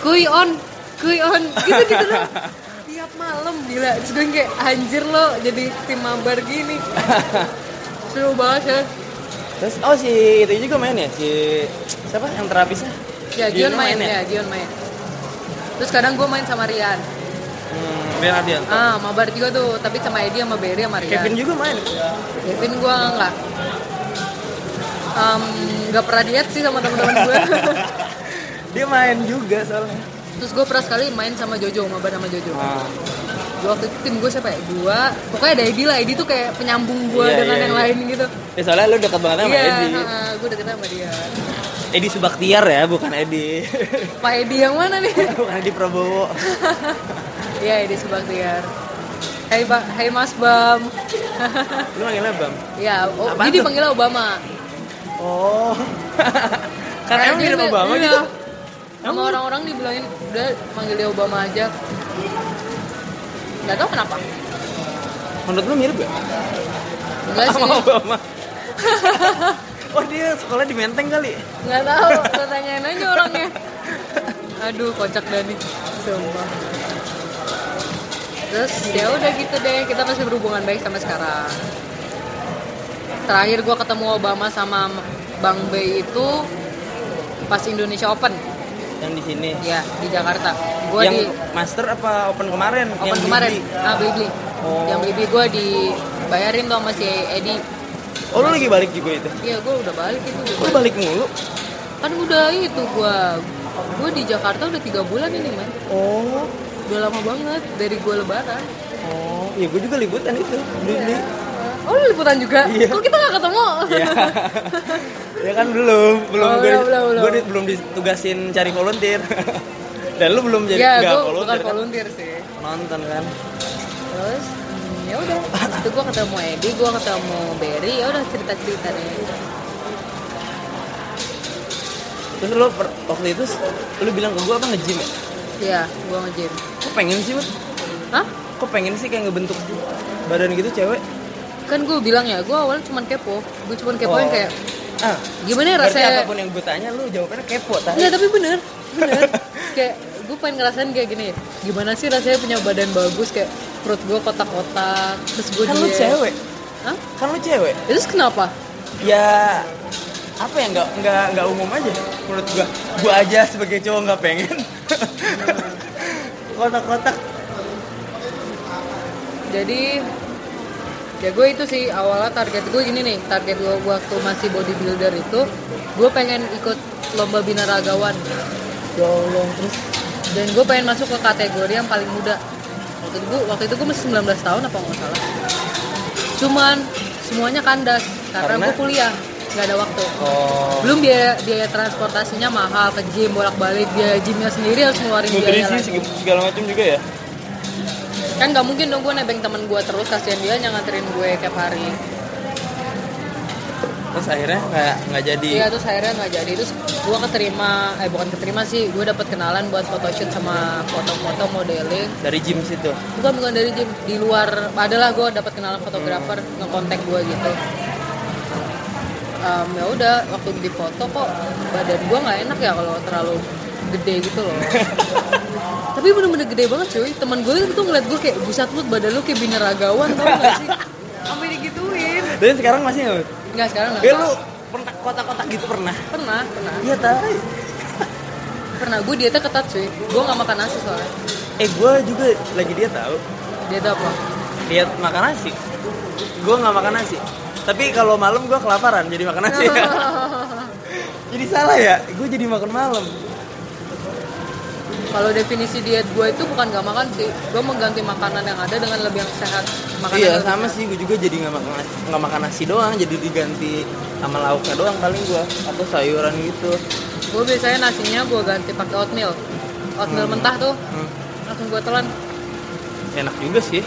S2: kuy on kuy on. Gitu gitu loh tiap malam gila. Terus gue kayak anjir lo jadi tim Mabar gini. Seru banget ya.
S1: Terus oh si itu juga main ya? Si siapa? Yang terapisnya?
S2: Ya Gion
S1: Gionnya
S2: main ya Gion main. Terus kadang gue main sama Rian.
S1: Hmm, Ben Ardianto.
S2: Ah Mabar juga tuh. Tapi sama Edi sama Berry sama Rian.
S1: Kevin juga main?
S2: Kevin gue nggak Em, nggak pernah diet sih sama teman-teman gue
S1: dia main juga soalnya.
S2: Terus gue pernah sekali main sama Jojo mabar sama Jojo.
S1: Ah.
S2: Gua waktu itu tim gue siapa ya? Dua. Pokoknya ada Edi lah. Edi tuh kayak penyambung gue
S1: Iya,
S2: dengan
S1: iya,
S2: yang
S1: iya.
S2: lain gitu.
S1: Ya soalnya lu deket banget sama
S2: iya
S1: Edi.
S2: gue deket sama dia.
S1: Edi Subaktiar ya bukan Edi.
S2: Pak Edi yang mana nih?
S1: Bukan Edi Prabowo.
S2: Iya Edi Subaktiar. Hai Pak, Hai Mas Bam.
S1: lu manggilnya Bam?
S2: Ya, oh,
S1: Apaan tuh?
S2: dipanggil Obama.
S1: oh. Karena emang
S2: dia
S1: mirip Obama
S2: iya.
S1: gitu
S2: Sama orang-orang dibilangin udah manggil dia Obama aja. Gak tau kenapa.
S1: menurut lu mirip gak?
S2: Enggak sih.
S1: sama Obama oh dia sekolah di Menteng kali
S2: Nggak tahu, lo tanyain aja orangnya. Aduh, kocak Dani. Sumpah. Terus ya udah gitu deh, kita masih berhubungan baik sampai sekarang. Terakhir gua ketemu Obama sama Bang B itu pas Indonesia Open
S1: yang di sini
S2: ya di Jakarta. Gua
S1: yang
S2: di
S1: master apa open kemarin
S2: Open
S1: yang
S2: kemarin.
S1: Bli-Bli?
S2: Ah, beli beli.
S1: Oh.
S2: Yang beli beli gue dibayarin tuh sama si Edi.
S1: oh lu lagi balik juga itu
S2: Iya, gue udah balik itu.
S1: lu
S2: Gua
S1: balik mulu
S2: Kan udah itu gue. Gue di Jakarta udah tiga bulan ini man.
S1: oh
S2: Udah lama banget dari gue lebaran.
S1: oh iya gue juga liputan itu beli beli
S2: Oh lu liputan juga?
S1: Iya.
S2: Kok kita gak ketemu?
S1: ya ya kan belum belum
S2: Oh,
S1: gue
S2: belum, belum,
S1: gue di- belum ditugasin cari volunteer dan lu belum jadi
S2: Iya,
S1: nggak
S2: gue bukan
S1: volunteer kan?
S2: volunteer sih.
S1: nonton kan
S2: Terus hmm, ya udah, itu gue ketemu Edi, gue ketemu Berry, ya udah cerita cerita deh.
S1: terus lu per- waktu itu lu bilang ke gue apa nge-gym ya
S2: Iya, gue nge-gym.
S1: kok pengen sih Bud?
S2: Hah?
S1: kok pengen sih kayak ngebentuk badan gitu cewek
S2: Kan gue bilang ya, gue awalnya cuma kepo. Gue cuma kepoin
S1: Oh.
S2: kayak
S1: ah.
S2: gimana ya rasanya?
S1: apa pun yang gue tanya lu jawabannya kepo tadi
S2: Enggak tapi bener bener. Kayak gue pengen ngerasain kayak gini gimana sih rasanya punya badan bagus? Kayak perut gue kotak-kotak terus gue
S1: kan lu cewek.
S2: Hah?
S1: kan lu cewek.
S2: Terus kenapa?
S1: ya apa ya nggak nggak nggak umum aja menurut gua. Gua aja sebagai cowok nggak pengen. Kotak-kotak.
S2: Jadi ya gue itu sih awalnya target gue gini nih target gue waktu masih bodybuilder itu gue pengen ikut lomba binaragawan.
S1: Ya Allah terus?
S2: Dan gue pengen masuk ke kategori yang paling muda. Waktu itu gue waktu itu gue masih 19 tahun apa nggak salah. Cuman semuanya kandas karena,
S1: Karena?
S2: gue kuliah nggak ada waktu.
S1: Oh.
S2: Belum biaya biaya transportasinya mahal ke gym bolak balik biaya gymnya sendiri harus ngeluarin biaya
S1: nutrisi segala macam juga ya
S2: kan nggak mungkin dong gue nebeng temen gue terus kasihan dia yang nganterin gue tiap hari.
S1: Terus akhirnya nggak nggak jadi?
S2: Iya terus akhirnya nggak jadi. Terus gue keterima eh bukan keterima sih gue dapet kenalan buat photoshoot sama foto-foto modeling.
S1: Dari gym situ?
S2: Bukan bukan dari gym di luar. Adalah gue dapet kenalan fotografer ngekontak gue gitu. Em, ya udah waktu di foto kok badan gue nggak enak ya kalau terlalu gede gitu loh. Tapi bener-bener gede banget cuy. Teman gue itu ngeliat gue kayak buset lu badan lu kayak bineragawan tau gak sih? Sampai digituin.
S1: Dan sekarang masih nggak
S2: nggak sekarang nggak.
S1: Ya lu pernah kotak-kotak gitu pernah?
S2: Pernah pernah.
S1: Iya tahu
S2: pernah gue dietnya ketat cuy. Gue nggak makan nasi soalnya.
S1: Eh gue juga lagi dia tahu
S2: diet apa?
S1: Diet makan nasi. Gue nggak makan nasi. Tapi kalau malam gue kelaparan jadi makan nasi. Jadi salah ya gue jadi makan malam
S2: kalau definisi diet gue itu bukan nggak makan sih. Gue mengganti makanan yang ada dengan lebih yang sehat. Makanan
S1: iya sama
S2: sehat.
S1: sih. Gue juga jadi nggak makan nggak makan nasi doang. Jadi diganti sama lauknya doang paling gue atau sayuran gitu.
S2: Gue biasanya nasinya gue ganti pakai oatmeal. Oatmeal
S1: Hmm.
S2: mentah tuh.
S1: Hmm,
S2: langsung gue telan.
S1: Enak juga sih.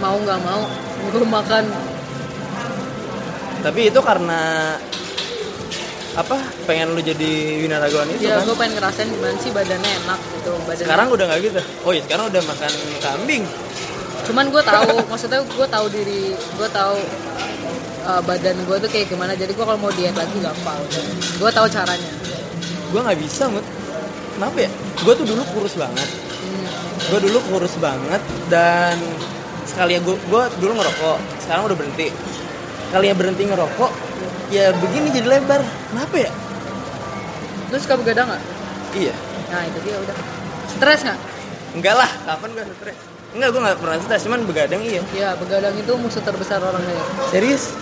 S2: Mau nggak mau gue makan.
S1: Tapi itu karena apa pengen lu jadi winaragawan itu
S2: ya
S1: kan?
S2: gue pengen ngerasain gimana sih badannya enak gitu badan
S1: sekarang udah nggak gitu? Oh iya sekarang udah makan kambing.
S2: Cuman gue tahu maksudnya gue tahu diri gue tahu uh, badan gue tuh kayak gimana jadi gue kalau mau diet lagi gampang. Gue tahu caranya.
S1: Gue nggak bisa mut. Kenapa ya? Gue tuh dulu kurus banget.
S2: Hmm.
S1: gue dulu kurus banget dan sekali ya gue gue dulu ngerokok sekarang udah berhenti. Sekali ya berhenti ngerokok ya begini jadi lebar. Kenapa ya?
S2: Terus suka begadang nggak?
S1: Iya.
S2: Nah itu dia udah. Stres nggak?
S1: Enggak lah. Kapan gue stres? Enggak gue nggak pernah stres cuman begadang iya.
S2: Ya begadang itu musuh terbesar orang kaya
S1: serius?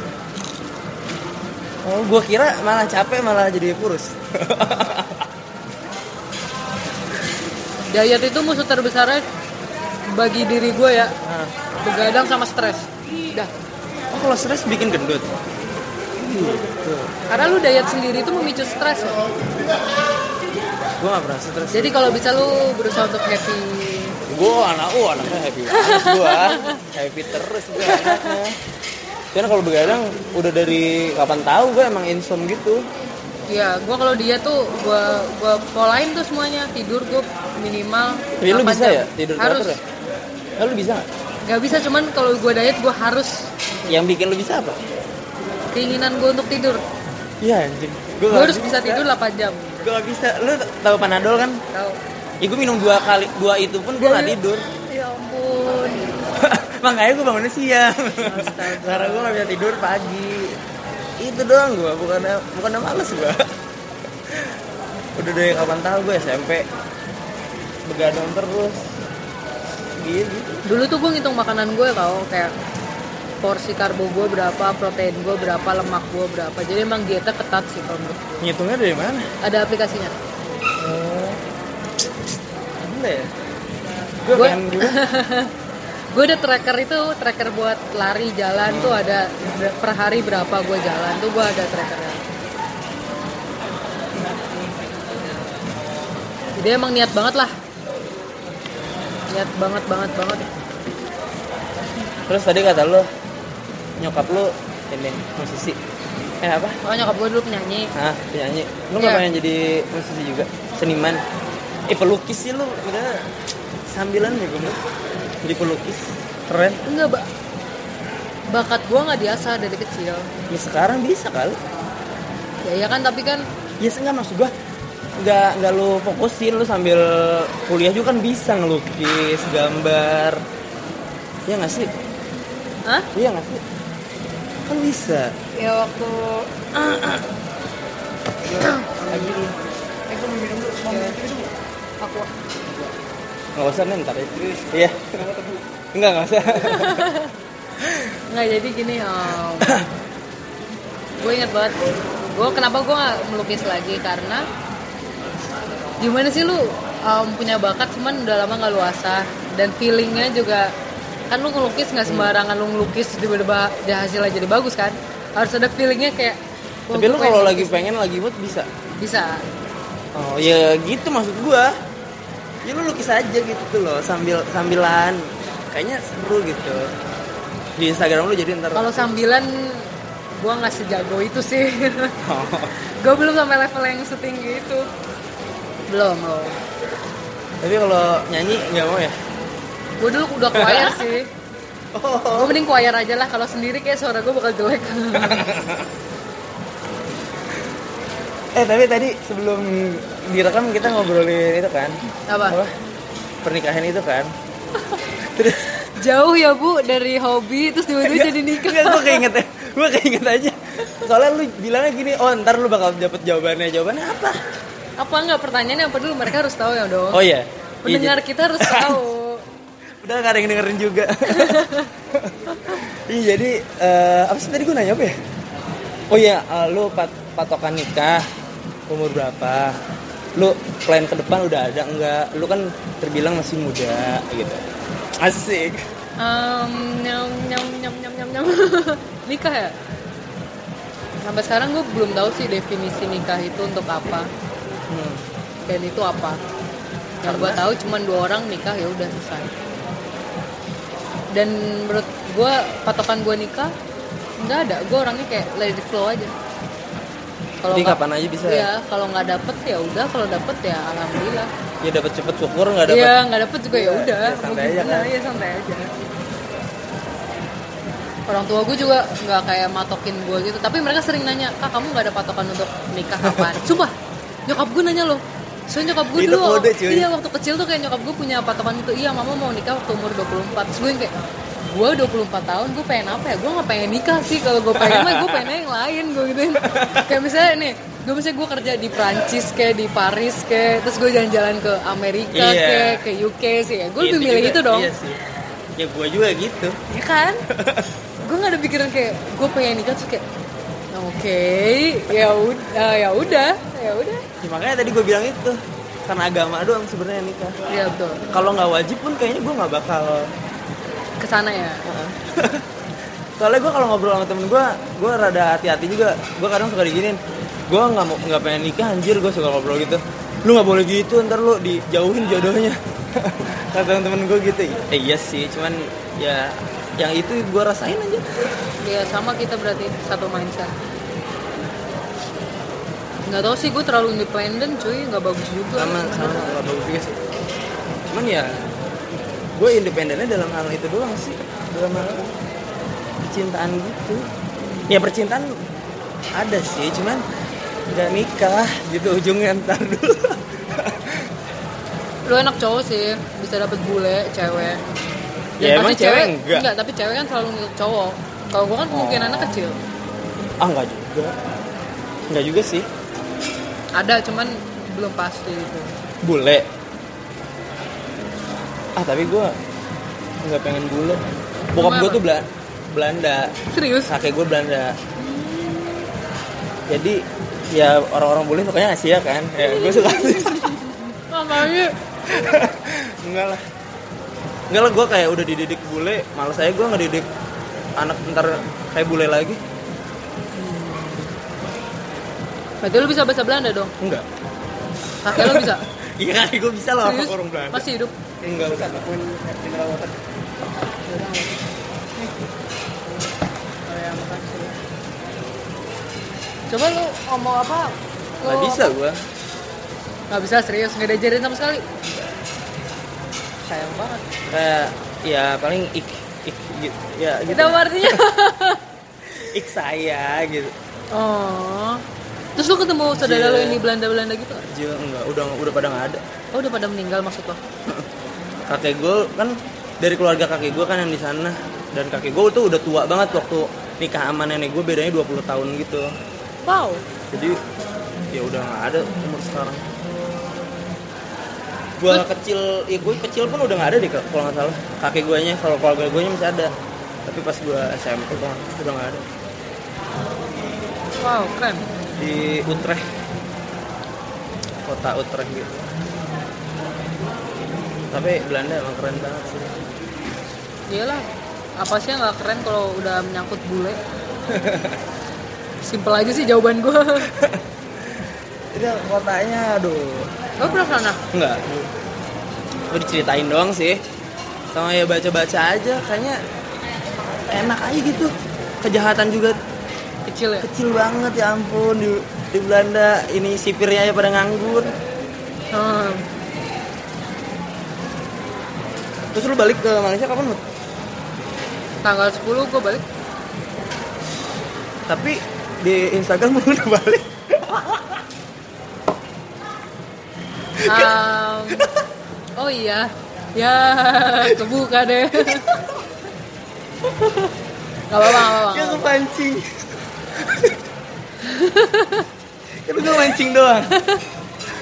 S1: Oh gue kira malah capek malah jadi kurus.
S2: Diet itu musuh terbesarnya bagi diri gue ya.
S1: Nah,
S2: begadang sama stres. Dah.
S1: Oh kalau stres bikin gendut gitu.
S2: Karena lu diet sendiri itu memicu stres ya.
S1: gue gak pernah stres.
S2: Jadi kalau bisa lu berusaha untuk happy.
S1: Gue anak oh anaknya happy banget gue happy terus gue anaknya. Karena kalau begadang udah dari kapan tahu gue emang insom gitu.
S2: Ya gue kalau diet tuh gue gue polain tuh semuanya. Tidur gue minimal
S1: tapi lu
S2: 8
S1: bisa
S2: jam.
S1: ya? Tidur
S2: harus.
S1: teratur ya? Nah, lu bisa gak?
S2: nggak bisa cuman kalau gue diet gue harus.
S1: Yang bikin lu bisa apa?
S2: Keinginan gue untuk tidur.
S1: Iya anjing. Gue
S2: harus bisa tidur 8 jam.
S1: Gue gak bisa. Lu tahu panadol kan?
S2: Tahu.
S1: Ya gue minum dua kali dua itu pun gue gak
S2: iya.
S1: tidur.
S2: Ya ampun.
S1: Makanya gue bangunnya siang. Karena gue gak bisa tidur pagi. Itu doang gue bukannya bukannya males gue udah dari kapan tahu gue SMP begadang terus. Gitu.
S2: Dulu tuh gue ngitung makanan gue tau. Kayak porsi karbo gue berapa protein gue berapa lemak gue berapa. Jadi emang dietnya ketat sih kalau menurut gue
S1: ngitungnya dari mana?
S2: Ada aplikasinya.
S1: Oh. Ya? Gue
S2: Gua-
S1: pengen juga.
S2: Gue ada tracker itu tracker buat lari jalan tuh ada ber- per hari berapa gue jalan tuh gue ada trackernya. Jadi emang niat banget lah. Niat banget banget banget.
S1: Terus tadi kata lu nyokap lu ini musisi. Eh apa?
S2: Oh nyokap gue dulu penyanyi.
S1: Ah penyanyi? Lu nggak
S2: Iya.
S1: pengen jadi musisi juga? Seniman? Eh pelukis sih lu. Udah sambilan ya gue jadi pelukis. Keren.
S2: Enggak ba bakat gue nggak diasah dari kecil.
S1: Ya sekarang bisa kali.
S2: Ya iya kan tapi kan
S1: ya enggak maksud gua nggak nggak lu fokusin lu sambil kuliah juga kan bisa ngelukis gambar. Ya nggak sih?
S2: Hah?
S1: iya nggak sih kan bisa.
S2: Ya waktu
S1: lagi.
S2: Aku mau minum dulu mau minum dulu. Aku
S1: nggak usah nih ntar ya. Iya. Enggak nggak usah.
S2: Nggak jadi gini um, gue inget banget. Gue kenapa gue nggak melukis lagi? Karena gimana sih lu um, punya bakat cuman udah lama nggak lu asah dan feelingnya juga kan lu ngelukis nggak sembarangan lu ngelukis tiba-tiba hasilnya jadi bagus kan? Harus ada feelingnya kayak "Wah,
S1: tapi
S2: gua
S1: lu kalau lagi
S2: nih."
S1: pengen lagi mood bisa?
S2: Bisa.
S1: Oh ya gitu maksud gua. Ya lu lukis aja gitu loh sambil sambilan. Kayaknya seru gitu. Di Instagram lu jadi ntar
S2: kalau sambilan gue nggak sejago itu sih.
S1: Oh.
S2: gue belum sampai level yang setinggi itu. Belum loh
S1: Tapi kalau nyanyi nggak mau ya?
S2: Gue dulu udah choir sih
S1: Oh.
S2: gue mending choir aja lah kalau sendiri kayak suara gue bakal jelek
S1: Eh tapi tadi sebelum direkam kita ngobrolin itu kan?
S2: apa
S1: Pernikahan itu kan? Terus
S2: jauh ya bu dari hobi terus tiba-tiba jadi nikah
S1: Enggak, gue keinget ya. Gue keinget aja. Soalnya lu bilangnya gini, oh ntar lu bakal dapet jawabannya. Jawabannya apa?
S2: apa enggak pertanyaannya apa dulu mereka harus tahu ya dong
S1: Oh iya. Iya,
S2: pendengar
S1: jadi-
S2: kita harus tahu
S1: Udah gak ada yang dengerin juga. Iya jadi eh, apa sih tadi gue nanya apa ya? Oh iya, eh, lu pat patokan nikah umur berapa? Lu plan ke depan udah ada enggak? Lu kan terbilang masih muda gitu. Asik.
S2: Em, nyam nyam nyam nyam nyam nyam nikah ya sampai sekarang gue belum tahu sih definisi nikah itu untuk apa
S1: Hmm.
S2: dan itu apa yang gue tahu cuman dua orang nikah ya udah selesai dan menurut gue patokan gue nikah nggak ada gue orangnya kayak it flow aja kalau
S1: kapan aja bisa ya?
S2: Kalau nggak dapet ya udah kalau dapet ya alhamdulillah
S1: Ya dapat cepet syukur nggak dapat.
S2: Iya, nggak dapet juga ya
S1: Iya,
S2: udah.
S1: ya santai aja kan.
S2: ya santai aja. Orang tua gue juga nggak kayak matokin gue gitu, tapi mereka sering nanya, kak kamu nggak ada patokan untuk nikah kapan? Sumpah, nyokap gue nanya loh. So nyokap gue dulu,
S1: kode, cuy.
S2: iya waktu kecil tuh kayak nyokap gue punya patokan itu, iya mama mau nikah waktu umur 24 Terus gue kayak, gue 24 tahun, gue pengen apa ya? Gue nggak pengen nikah sih, kalau gue pengen mah gue pengen yang lain, gue gituin Kayak misalnya nih, gue misalnya gue kerja di Prancis kayak di Paris kayak terus gue jalan-jalan ke Amerika
S1: Iya.
S2: kayak ke UK sih ya gue lebih
S1: Itu
S2: milih itu dong
S1: Iya sih. Ya gue juga gitu.
S2: ya kan gue nggak ada pikiran kayak gue pengen nikah terus kayak oke ya udah ya udah ya udah
S1: Ya, makanya tadi gue bilang itu karena agama doang sebenarnya nikah.
S2: ya betul
S1: Kalau nggak wajib pun kayaknya gue nggak bakal.
S2: ke sana ya
S1: Soalnya gue kalau ngobrol sama temen gue, gue rada hati-hati juga. Gue kadang suka diginin. Gue nggak mau nggak pengen nikah anjir. Gue suka ngobrol gitu. Lu nggak boleh gitu, ntar lu dijauhin jodohnya. Kata temen gue gitu. Eh iya sih, cuman ya yang itu gue rasain aja.
S2: ya sama kita berarti satu mindset nggak tahu sih gue terlalu independen cuy nggak bagus juga
S1: Sama sama nggak bagus juga sih. Cuman ya gue independennya dalam hal itu doang sih. Dalam hal percintaan gitu. Ya percintaan ada sih, cuman nggak nikah gitu ujungnya ntar dulu.
S2: lu enak cowok sih bisa dapet bule cewek
S1: Ya, emang
S2: pasti
S1: cewek enggak?
S2: tapi cewek kan selalu ngikut cowok kalau gue kan kemungkinannya
S1: Oh.
S2: kecil
S1: Ah nggak juga. Nggak juga sih.
S2: ada cuman belum pasti gitu
S1: Bule. Ah tapi gue nggak pengen bule. Bokap gue tuh Bela- Belanda.
S2: serius
S1: Kakek gue Belanda. Jadi ya orang-orang bule sukanya Asia kan. Ya gue suka
S2: makanya
S1: Enggak lah. Enggak lah gue kayak udah dididik bule. Malas aja gue ngedidik anak ntar kayak bule lagi.
S2: berarti lu bisa bahasa Belanda dong
S1: Enggak.
S2: kakek lu bisa
S1: Iya kan gue bisa lah
S2: serius
S1: orang Belanda.
S2: masih hidup
S1: Enggak ngakuin mineral water.
S2: coba lu ngomong apa Lu-
S1: Nggak bisa gue.
S2: nggak bisa serius nggak diajarin sama sekali sayang banget
S1: Kayak ya paling ik ik gitu. Ya gitu.
S2: itu artinya
S1: Ik saya gitu.
S2: oh terus lu ketemu saudara lu
S1: Iya.
S2: yang di Belanda Belanda gitu
S1: Aja enggak udah udah pada nggak ada.
S2: oh udah pada meninggal maksud lo
S1: Kakek gue kan dari keluarga kakek gue kan yang di sana dan kakek gue tuh udah tua banget waktu nikah sama nenek gue bedanya 20 tahun gitu.
S2: wow
S1: jadi ya udah nggak ada umur sekarang gua kecil ya gue kecil pun udah nggak ada deh kalau nggak salah. Kakek gue nya kalau keluarga gue nya masih ada. Tapi pas gua SMP tuh udah nggak ada.
S2: Wow keren.
S1: Di Utrecht. Kota Utrecht gitu. Tapi Belanda emang keren banget sih.
S2: Iyalah apa sih yang nggak keren kalau udah menyangkut bule? Simpel aja sih jawaban gue.
S1: itu kotanya aduh
S2: Lo pernah sana?
S1: Enggak. Gue diceritain doang sih. Sama ya baca-baca aja kayaknya enak aja gitu. Kejahatan juga
S2: kecil ya
S1: kecil banget ya ampun di, di Belanda ini sipirnya aja pada nganggur
S2: hmm.
S1: terus lu balik ke Malaysia kapan Mut?
S2: tanggal 10 gue balik
S1: tapi di Instagram lu udah balik
S2: Um, oh iya ya kebuka deh Gak apa-apa, gak apa-apa.
S1: ya lu pancing kan gue mancing doang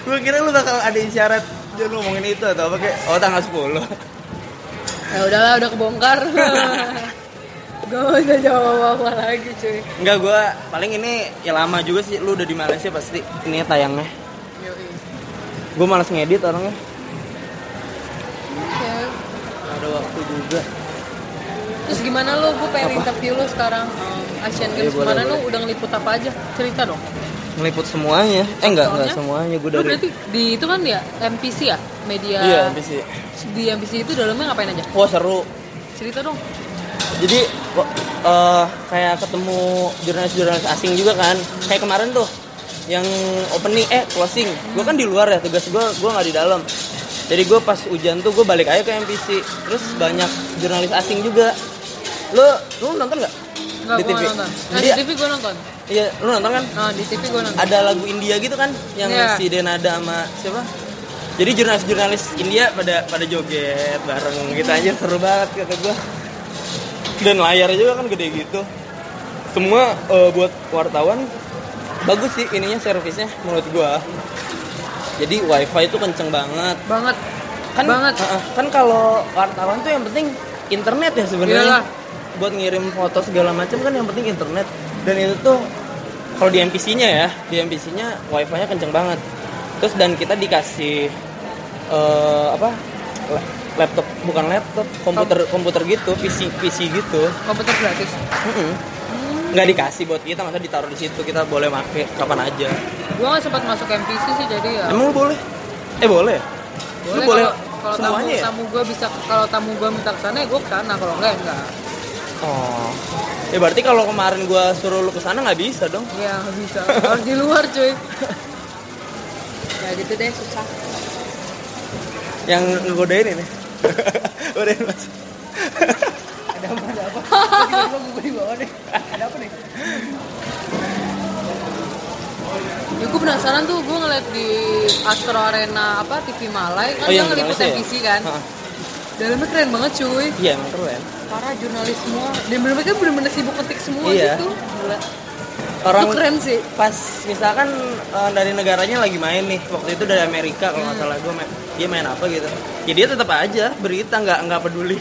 S1: gue kira lu bakal ada isyarat dia lu ngomongin itu atau apa kayak oh tanggal 10
S2: Ya udahlah, udah kebongkar. gue gak bisa jawab apa-apa lagi cuy.
S1: Enggak gue paling ini ya lama juga sih lu udah di Malaysia pasti ini tayangnya. Gue malas ngedit orangnya
S2: Oke.
S1: ada waktu juga
S2: Terus gimana lu? Gue pengen
S1: Apa?
S2: interview lu sekarang um, Asian
S1: Iya,
S2: Games
S1: ke
S2: mana lu
S1: boleh.
S2: udah ngeliput apa aja? Cerita dong.
S1: ngeliput semuanya eh enggak enggak semuanya gue
S2: Lu
S1: dari
S2: berarti di itu kan ya MPC ya? Media
S1: iya sih
S2: di MPC itu dalamnya ngapain aja?
S1: wah seru
S2: Cerita dong.
S1: jadi eh, kayak ketemu jurnalis-jurnalis asing juga kan kayak kemarin tuh yang opening eh closing. Gue kan di luar ya tugas gue gue nggak di dalam. Jadi gue pas hujan tuh gue balik aja ke MPC terus banyak jurnalis asing juga. Lo lo nonton nggak?
S2: Enggak,
S1: Di
S2: gue
S1: TV.
S2: nonton. Nah,
S1: Jadi-
S2: di TV gue nonton.
S1: iya lo nonton kan?
S2: Nah, di TV gue nonton.
S1: ada lagu India gitu kan? Yang
S2: Iya.
S1: si Denada sama siapa? Jadi jurnalis-jurnalis India pada pada joget bareng gitu aja seru banget kata gua. Dan layarnya juga kan gede gitu. Semua eh, buat wartawan bagus sih ininya servisnya menurut gua jadi wifi itu kenceng banget
S2: Banget.
S1: kan
S2: Banget.
S1: Heeh, kan kalau wartawan tuh yang penting internet ya sebenarnya buat ngirim foto segala macam kan yang penting internet dan itu tuh kalau di MPC-nya ya di MPC-nya wifi-nya kenceng banget terus dan kita dikasih eh, apa la- laptop bukan laptop komputer komputer gitu PC PC gitu
S2: Komputer gratis.
S1: Mm-mm. Nggak dikasih buat kita masa ditaruh di situ kita boleh make kapan aja
S2: Gue gak sempat masuk MPC sih jadi ya.
S1: emang lu boleh eh boleh Lu boleh
S2: kalau kalau tamu
S1: ya?
S2: tamu gue bisa kalau tamu gue minta ke sana ya gue ke sana kalau enggak ya enggak
S1: Oh. Ya berarti kalau kemarin gua suruh lu ke sana nggak bisa dong.
S2: ya nggak bisa harus di luar cuy ya gitu deh susah
S1: Yang ngegodain ini. Godain Mas.
S2: ada apa ada apa? Tiba-tiba gue di bawah deh. Ada apa nih ya gue penasaran tuh gue ngeliat di Astro Arena apa TV Malay kan
S1: Oh,
S2: dia
S1: yang
S2: ngeliput
S1: jurnalis ya?
S2: MPC kan? Dalamnya keren banget cuy.
S1: Iya emang keren.
S2: para jurnalis semua. Dan mereka bener-bener sibuk ketik semua
S1: Iya.
S2: gitu. Gila.
S1: Orang
S2: itu keren sih.
S1: pas misalkan eh, dari negaranya lagi main nih. Waktu itu dari Amerika kalau nggak salah. Gue main, dia main apa gitu. Ya dia tetap aja berita nggak nggak peduli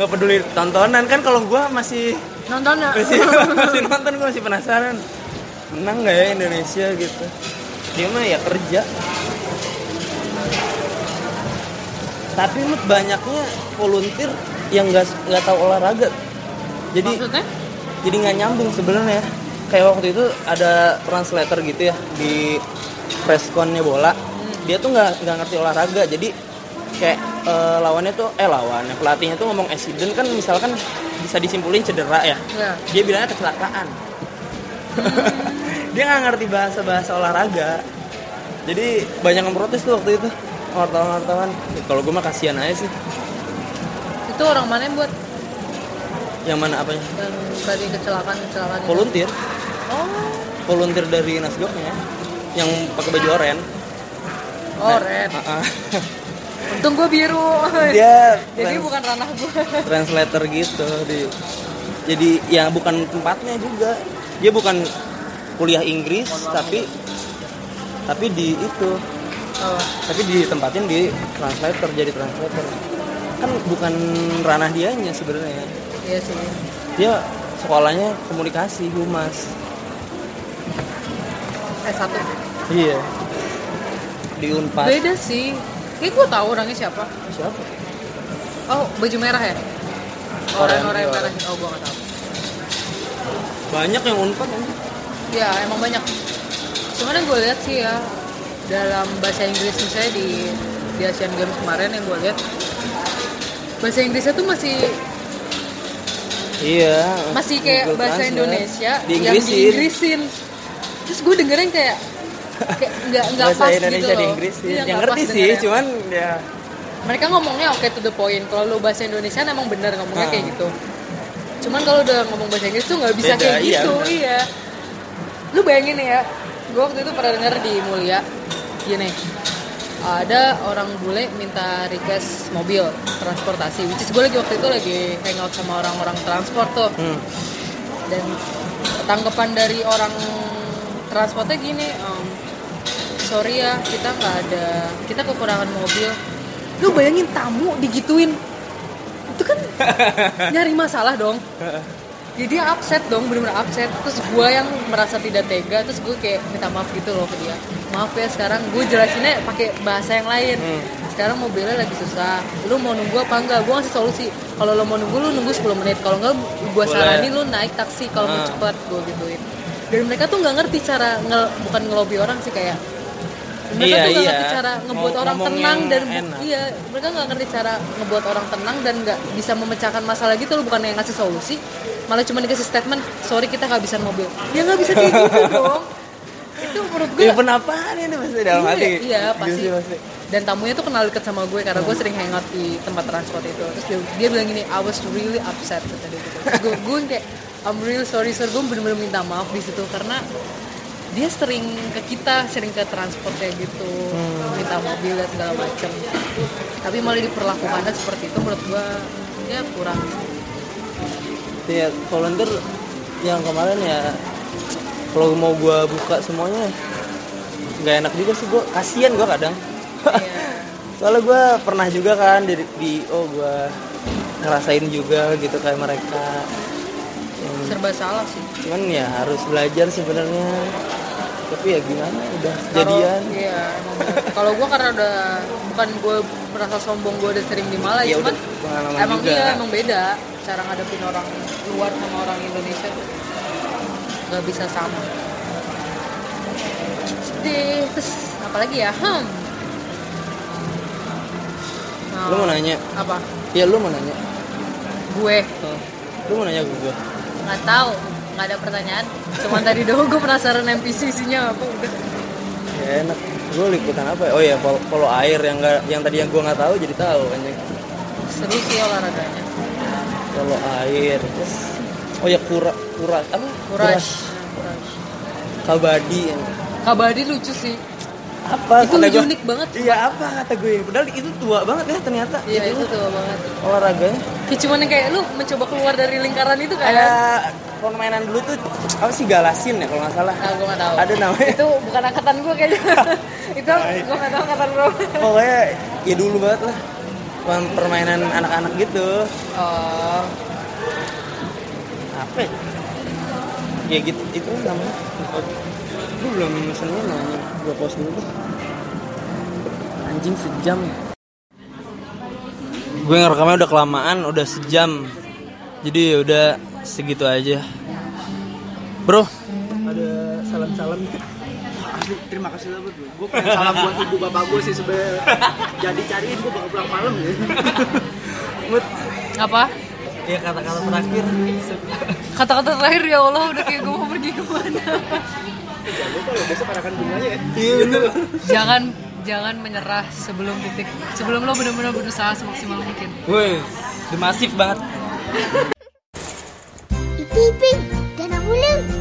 S1: nggak peduli tontonan kan kalau gue masih
S2: nonton ya
S1: masih masih nonton gue masih penasaran. Menang nggak ya Indonesia gitu? Dia mah ya kerja. Tapi Mut, banyaknya volunteer yang nggak nggak tahu olahraga. Jadi
S2: maksudnya?
S1: jadi nggak nyambung sebenarnya. Kayak waktu itu ada translator gitu ya di pressconnya bola. Dia tuh nggak nggak ngerti olahraga. Jadi kayak eh, lawannya tuh eh lawannya pelatihnya tuh ngomong accident kan misalkan bisa disimpulin cedera ya.
S2: Ya.
S1: Dia bilangnya kecelakaan. Dia nggak ngerti bahasa bahasa olahraga. Jadi banyak yang protes tuh waktu itu wartawan-wartawan. Kalau gue mah kasihan aja sih.
S2: Itu orang mana yang buat?
S1: Yang mana apanya
S2: yang tadi kecelakaan kecelakaan
S1: volunteer.
S2: Oh.
S1: Volunteer dari Nasgoknya yang pakai baju oranye.
S2: Oh red.
S1: Ah, ah.
S2: untung gue biru.
S1: Dia
S2: jadi
S1: trans-
S2: bukan ranah gue
S1: translator gitu di jadi ya bukan tempatnya juga. Dia bukan kuliah Inggris tapi tapi di itu.
S2: Oh.
S1: tapi ditempatin di translator jadi translator. Kan bukan ranah dianya sebenarnya.
S2: Iya sih.
S1: Dia sekolahnya komunikasi humas.
S2: S1
S1: iya. Di unpad.
S2: Beda sih kayak gue tahu orangnya siapa.
S1: Siapa?
S2: Oh baju merah ya? Orang-orang yang merah oh gue gak tahu.
S1: Banyak yang unpad kan?
S2: Ya emang banyak. Cuman yang gue lihat sih ya dalam bahasa Inggris misalnya di di Asian Games kemarin yang gue lihat bahasa Inggrisnya tuh masih
S1: iya.
S2: Masih kayak bahasa. Indonesia yang
S1: Diinggrisin.
S2: terus gue dengerin kayak nggak nggak
S1: bahasa
S2: pas
S1: Indonesia
S2: gitu loh.
S1: Diinggrisin
S2: Iya,
S1: yang
S2: nggak
S1: ngerti sih cuman ya.
S2: Mereka ngomongnya oke to the point. Kalau lo bahasa Indonesia emang bener ngomongnya
S1: Ah.
S2: kayak gitu. Cuman kalau udah ngomong bahasa Inggris tuh nggak bisa
S1: Beda,
S2: kayak
S1: iya,
S2: gitu
S1: bener.
S2: iya. Lu bayangin ya gue waktu itu pernah denger di Mulia gini. Ada orang bule minta request mobil transportasi which is gue lagi waktu itu lagi hangout sama orang-orang transport tuh.
S1: Hmm.
S2: dan tanggapan dari orang transportnya gini em, sorry ya kita nggak ada kita kekurangan mobil. Lu bayangin tamu digituin. Itu kan nyari masalah dong. Jadi dia upset dong bener-bener upset. Terus gue yang merasa tidak tega terus gue kayak minta maaf gitu loh ke dia. Maaf ya sekarang gue jelasinnya pakai bahasa yang lain.
S1: Hmm.
S2: sekarang mobilnya lagi susah. Lu mau nunggu apa enggak? Gue ngasih solusi. Kalau lo mau nunggu lu nunggu 10 menit. Kalau enggak gue saranin lu naik taksi. Kalau mau
S1: Ah.
S2: cepet gue gituin. Dan mereka tuh nggak ngerti cara nge- bukan ngelobi orang sih kayak mereka
S1: Iya,
S2: tuh nggak
S1: iya.
S2: ngerti cara ngebuat
S1: Mau
S2: orang tenang dan
S1: enak.
S2: iya mereka nggak ngerti cara ngebuat orang tenang dan nggak bisa memecahkan masalah gitu loh bukan yang ngasih solusi malah cuma dikasih statement sorry kita nggak bisa mobil ya nggak bisa kayak gitu dong itu menurut gue
S1: ya apaan ini pasti dalam
S2: Iya,
S1: hati
S2: iya, pasti.
S1: pasti.
S2: dan tamunya tuh kenal deket sama gue karena gue sering hangout di tempat transport itu terus dia, dia bilang gini I was really upset kata dia gitu terus gue, gue kayak I'm really sorry sir gue bener-bener minta maaf di situ karena dia sering ke kita sering ke transport kayak gitu minta mobil dan segala macem. Tapi malah diperlakukannya seperti itu menurut gue ya kurang.
S1: Ya volunteer yang kemarin ya kalau mau gua buka semuanya nggak enak juga sih gua. Kasihan gua kadang.
S2: Iya.
S1: soalnya gua pernah juga kan di, di oh gua ngerasain juga gitu kayak mereka.
S2: Serba salah sih
S1: cuman ya harus belajar sebenarnya tapi ya gimana udah jadian
S2: Iya, kalau gue karena udah bukan gue merasa sombong gue udah sering di
S1: Ya
S2: cuman
S1: udah,
S2: emang
S1: juga.
S2: iya emang beda cara ngadepin orang luar sama orang Indonesia tuh nggak bisa sama. Deh, terus apalagi ya? Hmm. Nah,
S1: lu mau nanya
S2: apa?
S1: ya lu mau nanya
S2: Gue
S1: Oh, lu mau nanya gua
S2: nggak tahu, nggak ada pertanyaan. Cuman tadi doang gue penasaran NPC isinya apa udah.
S1: ya enak gue liputan apa ya oh ya polo air yang nggak yang tadi yang gua nggak tahu jadi tahu anjing
S2: Seru sih olahraganya.
S1: polo air terus oh ya kura kura apa.
S2: Courage.
S1: kabadi
S2: Kabadi lucu sih.
S1: apa
S2: Itu
S1: kata gua?
S2: unik banget.
S1: iya apa kata gue padahal itu tua banget ya ternyata
S2: Iya itu tuh banget.
S1: olahraganya
S2: Kayak cuman yang kayak lu mencoba keluar dari lingkaran itu kan?
S1: Permainan dulu tuh apa sih galasin ya kalau nggak salah?
S2: Nah, gue gak tahu.
S1: ada namanya.
S2: Itu bukan angkatan gue kayaknya. itu gue gak tahu angkatan gue.
S1: pokoknya ya dulu banget lah. Permainan anak-anak gitu.
S2: Oh,
S1: apa ya? ya gitu itu namanya. Gue belum mesennya nanya gue post dulu anjing sejam. Gue ngerekamnya udah kelamaan udah sejam. Jadi ya udah segitu aja bro ada salam-salam
S4: Asli, terima kasih banget bro. Gue pengen salam buat ibu bapak gue sih sebenernya. Jadi cariin gue bakal pulang malam ya.
S1: Mut,
S2: apa?
S1: ya kata-kata terakhir
S2: Kata-kata terakhir ya Allah udah kayak gue mau pergi
S4: ke mana. Besok bunganya ya.
S1: iya bener
S2: jangan jangan menyerah sebelum titik sebelum lo benar-benar berusaha semaksimal mungkin.
S1: Woi, masif banget
S3: Iping dan ambulan.